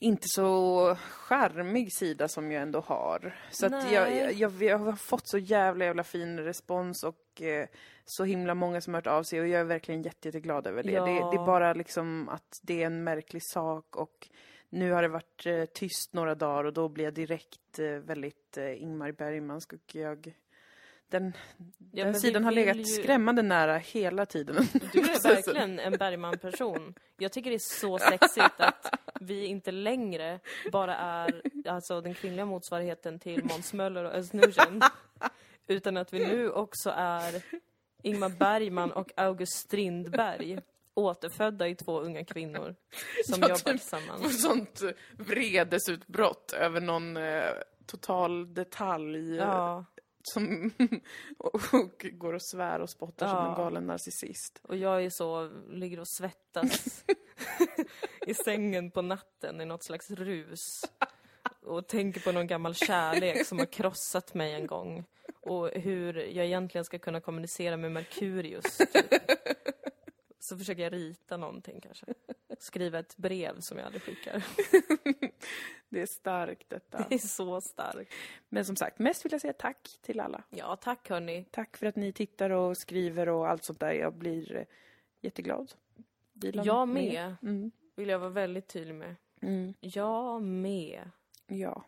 S1: inte så charmig sida som jag ändå har. Så att jag, jag, jag, jag har fått så jävla jävla fin respons och eh, så himla många som hört av sig och jag är verkligen jätte, jätteglad över det.
S2: Ja.
S1: det. Det är bara liksom att det är en märklig sak och nu har det varit eh, tyst några dagar och då blir jag direkt eh, väldigt eh, Ingmar Bergmansk och jag... Den,
S2: Ja,
S1: den sidan har legat
S2: ju-
S1: skrämmande nära hela tiden.
S2: Du är verkligen en Bergman-person. Jag tycker det är så sexigt att vi inte längre bara är alltså, den kvinnliga motsvarigheten till Måns Möller och Özz. Utan att vi nu också är Ingmar Bergman och August Strindberg. Återfödda i två unga kvinnor som
S1: Ja,
S2: jobbar
S1: typ.
S2: tillsammans.
S1: Sånt eh, vredesutbrott över någon eh, total detalj. eh,
S2: Ja,
S1: som och går och svär och spottar som
S2: Ja.
S1: en galen narcissist.
S2: och jag är så, ligger och svettas i sängen på natten i något slags rus. Och tänker på någon gammal kärlek som har krossat mig en gång. Och hur jag egentligen ska kunna kommunicera med Merkurius. Typ. Så försöker jag rita någonting kanske. Skriva ett brev som jag aldrig skickar.
S1: Det är starkt detta.
S2: Det är så starkt.
S1: Men som sagt, mest vill jag säga tack till alla.
S2: Ja, tack hörni.
S1: Tack för att ni tittar och skriver och allt sånt där. Jag blir jätteglad. Dilan
S2: Jag med,
S1: Mm.
S2: vill jag vara väldigt tydlig med.
S1: Mm.
S2: Jag med.
S1: Ja.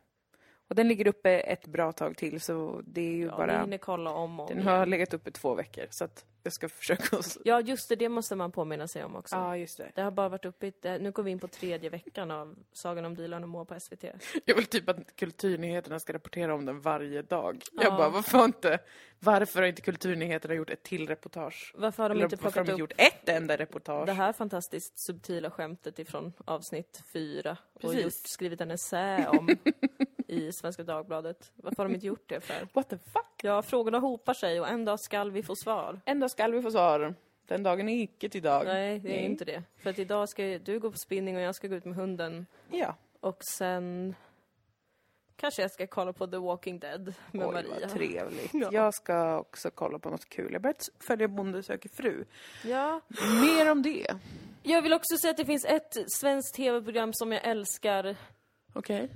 S1: Och den ligger uppe ett bra tag till så det är ju
S2: Ja,
S1: bara...
S2: hinner kolla om och
S1: Den
S2: igen.
S1: har legat uppe två veckor så att jag ska försöka... att-
S2: Ja, just det, det måste man påminna sig om också.
S1: Ja, just det.
S2: Det har bara varit uppe i, nu går vi in på tredje veckan av Sagan om Dilan och Moa på SVT.
S1: Jag vill typ att Kulturnyheterna ska rapportera om den varje dag. Jag
S2: Ja.
S1: bara, varför inte... Varför har inte Kulturnyheterna gjort ett till reportage?
S2: Varför har de
S1: Eller
S2: inte plockat
S1: de
S2: upp
S1: gjort ett enda reportage?
S2: det här fantastiskt subtila skämtet ifrån avsnitt fyra och
S1: Precis.
S2: gjort, skrivit en essä om i Svenska Dagbladet? Varför har de inte gjort det för?
S1: What the fuck?
S2: Ja, frågorna hopar sig och en dag skall vi få svar.
S1: En dag skall vi få svar. Den dagen är icke till dag.
S2: Nej, det är inte det. För att idag ska du gå på spinning och jag ska gå ut med hunden
S1: Ja.
S2: och sen kanske jag ska kolla på The Walking Dead med
S1: Oj,
S2: Maria.
S1: vad trevligt.
S2: Ja.
S1: Jag ska också kolla på något kul. Jag börjat följa Bonde söker fru.
S2: Ja,
S1: Mer om det.
S2: Jag vill också säga att det finns ett svenskt tv-program som jag älskar
S1: Okej.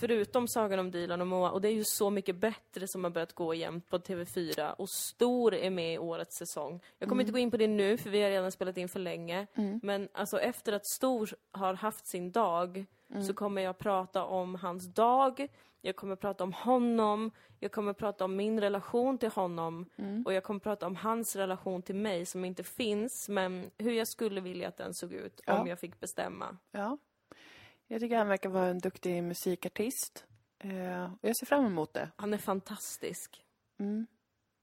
S2: Förutom Sagan om Dilan och Moa och det är ju Så mycket bättre som har börjat gå jämt på TV4 och Stor är med i årets säsong. Jag kommer inte gå in på det nu för vi har redan spelat in för länge. Men alltså efter att Stor har haft sin dag så kommer jag prata om hans dag, jag kommer prata om honom, jag kommer prata om min relation till honom och jag kommer prata om hans relation till mig som inte finns men hur jag skulle vilja att den såg ut
S1: Ja.
S2: om jag fick bestämma.
S1: Ja. Jag tycker han verkar vara en duktig musikartist. Eh, och jag ser fram emot det.
S2: Han är fantastisk.
S1: Mm.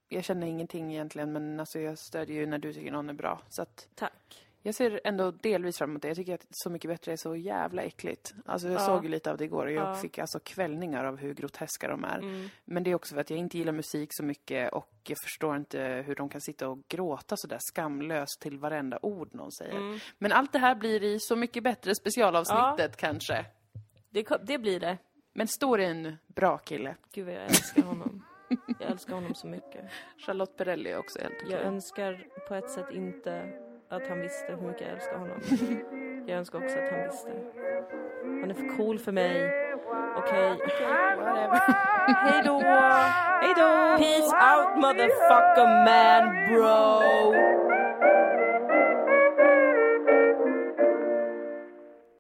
S1: Jag känner ingenting egentligen, men alltså jag stödjer ju när du tycker någon är bra. Så att
S2: Tack.
S1: Jag ser ändå delvis fram emot det. Jag tycker att Så mycket bättre är så jävla äckligt. Alltså jag
S2: Ja.
S1: såg ju lite av det igår och jag
S2: Ja.
S1: fick alltså kvällningar av hur groteska de är.
S2: Mm.
S1: Men det är också för att jag inte gillar musik så mycket och jag förstår inte hur de kan sitta och gråta så där skamlöst till varenda ord någon säger.
S2: Mm.
S1: Men allt det här blir i Så mycket bättre specialavsnittet kanske.
S2: Det, det blir det.
S1: Men Stor är en bra kille.
S2: Gud vad jag älskar honom. Jag älskar honom så mycket.
S1: Charlotte Perrelli är också helt.
S2: Jag önskar på ett sätt inte att han visste hur mycket jag älskar honom. Jag önskar också att han visste. Han är för cool för mig. Okej.
S1: Whatever.
S2: Hej då!
S1: Hej då!
S2: Peace out motherfucker man bro!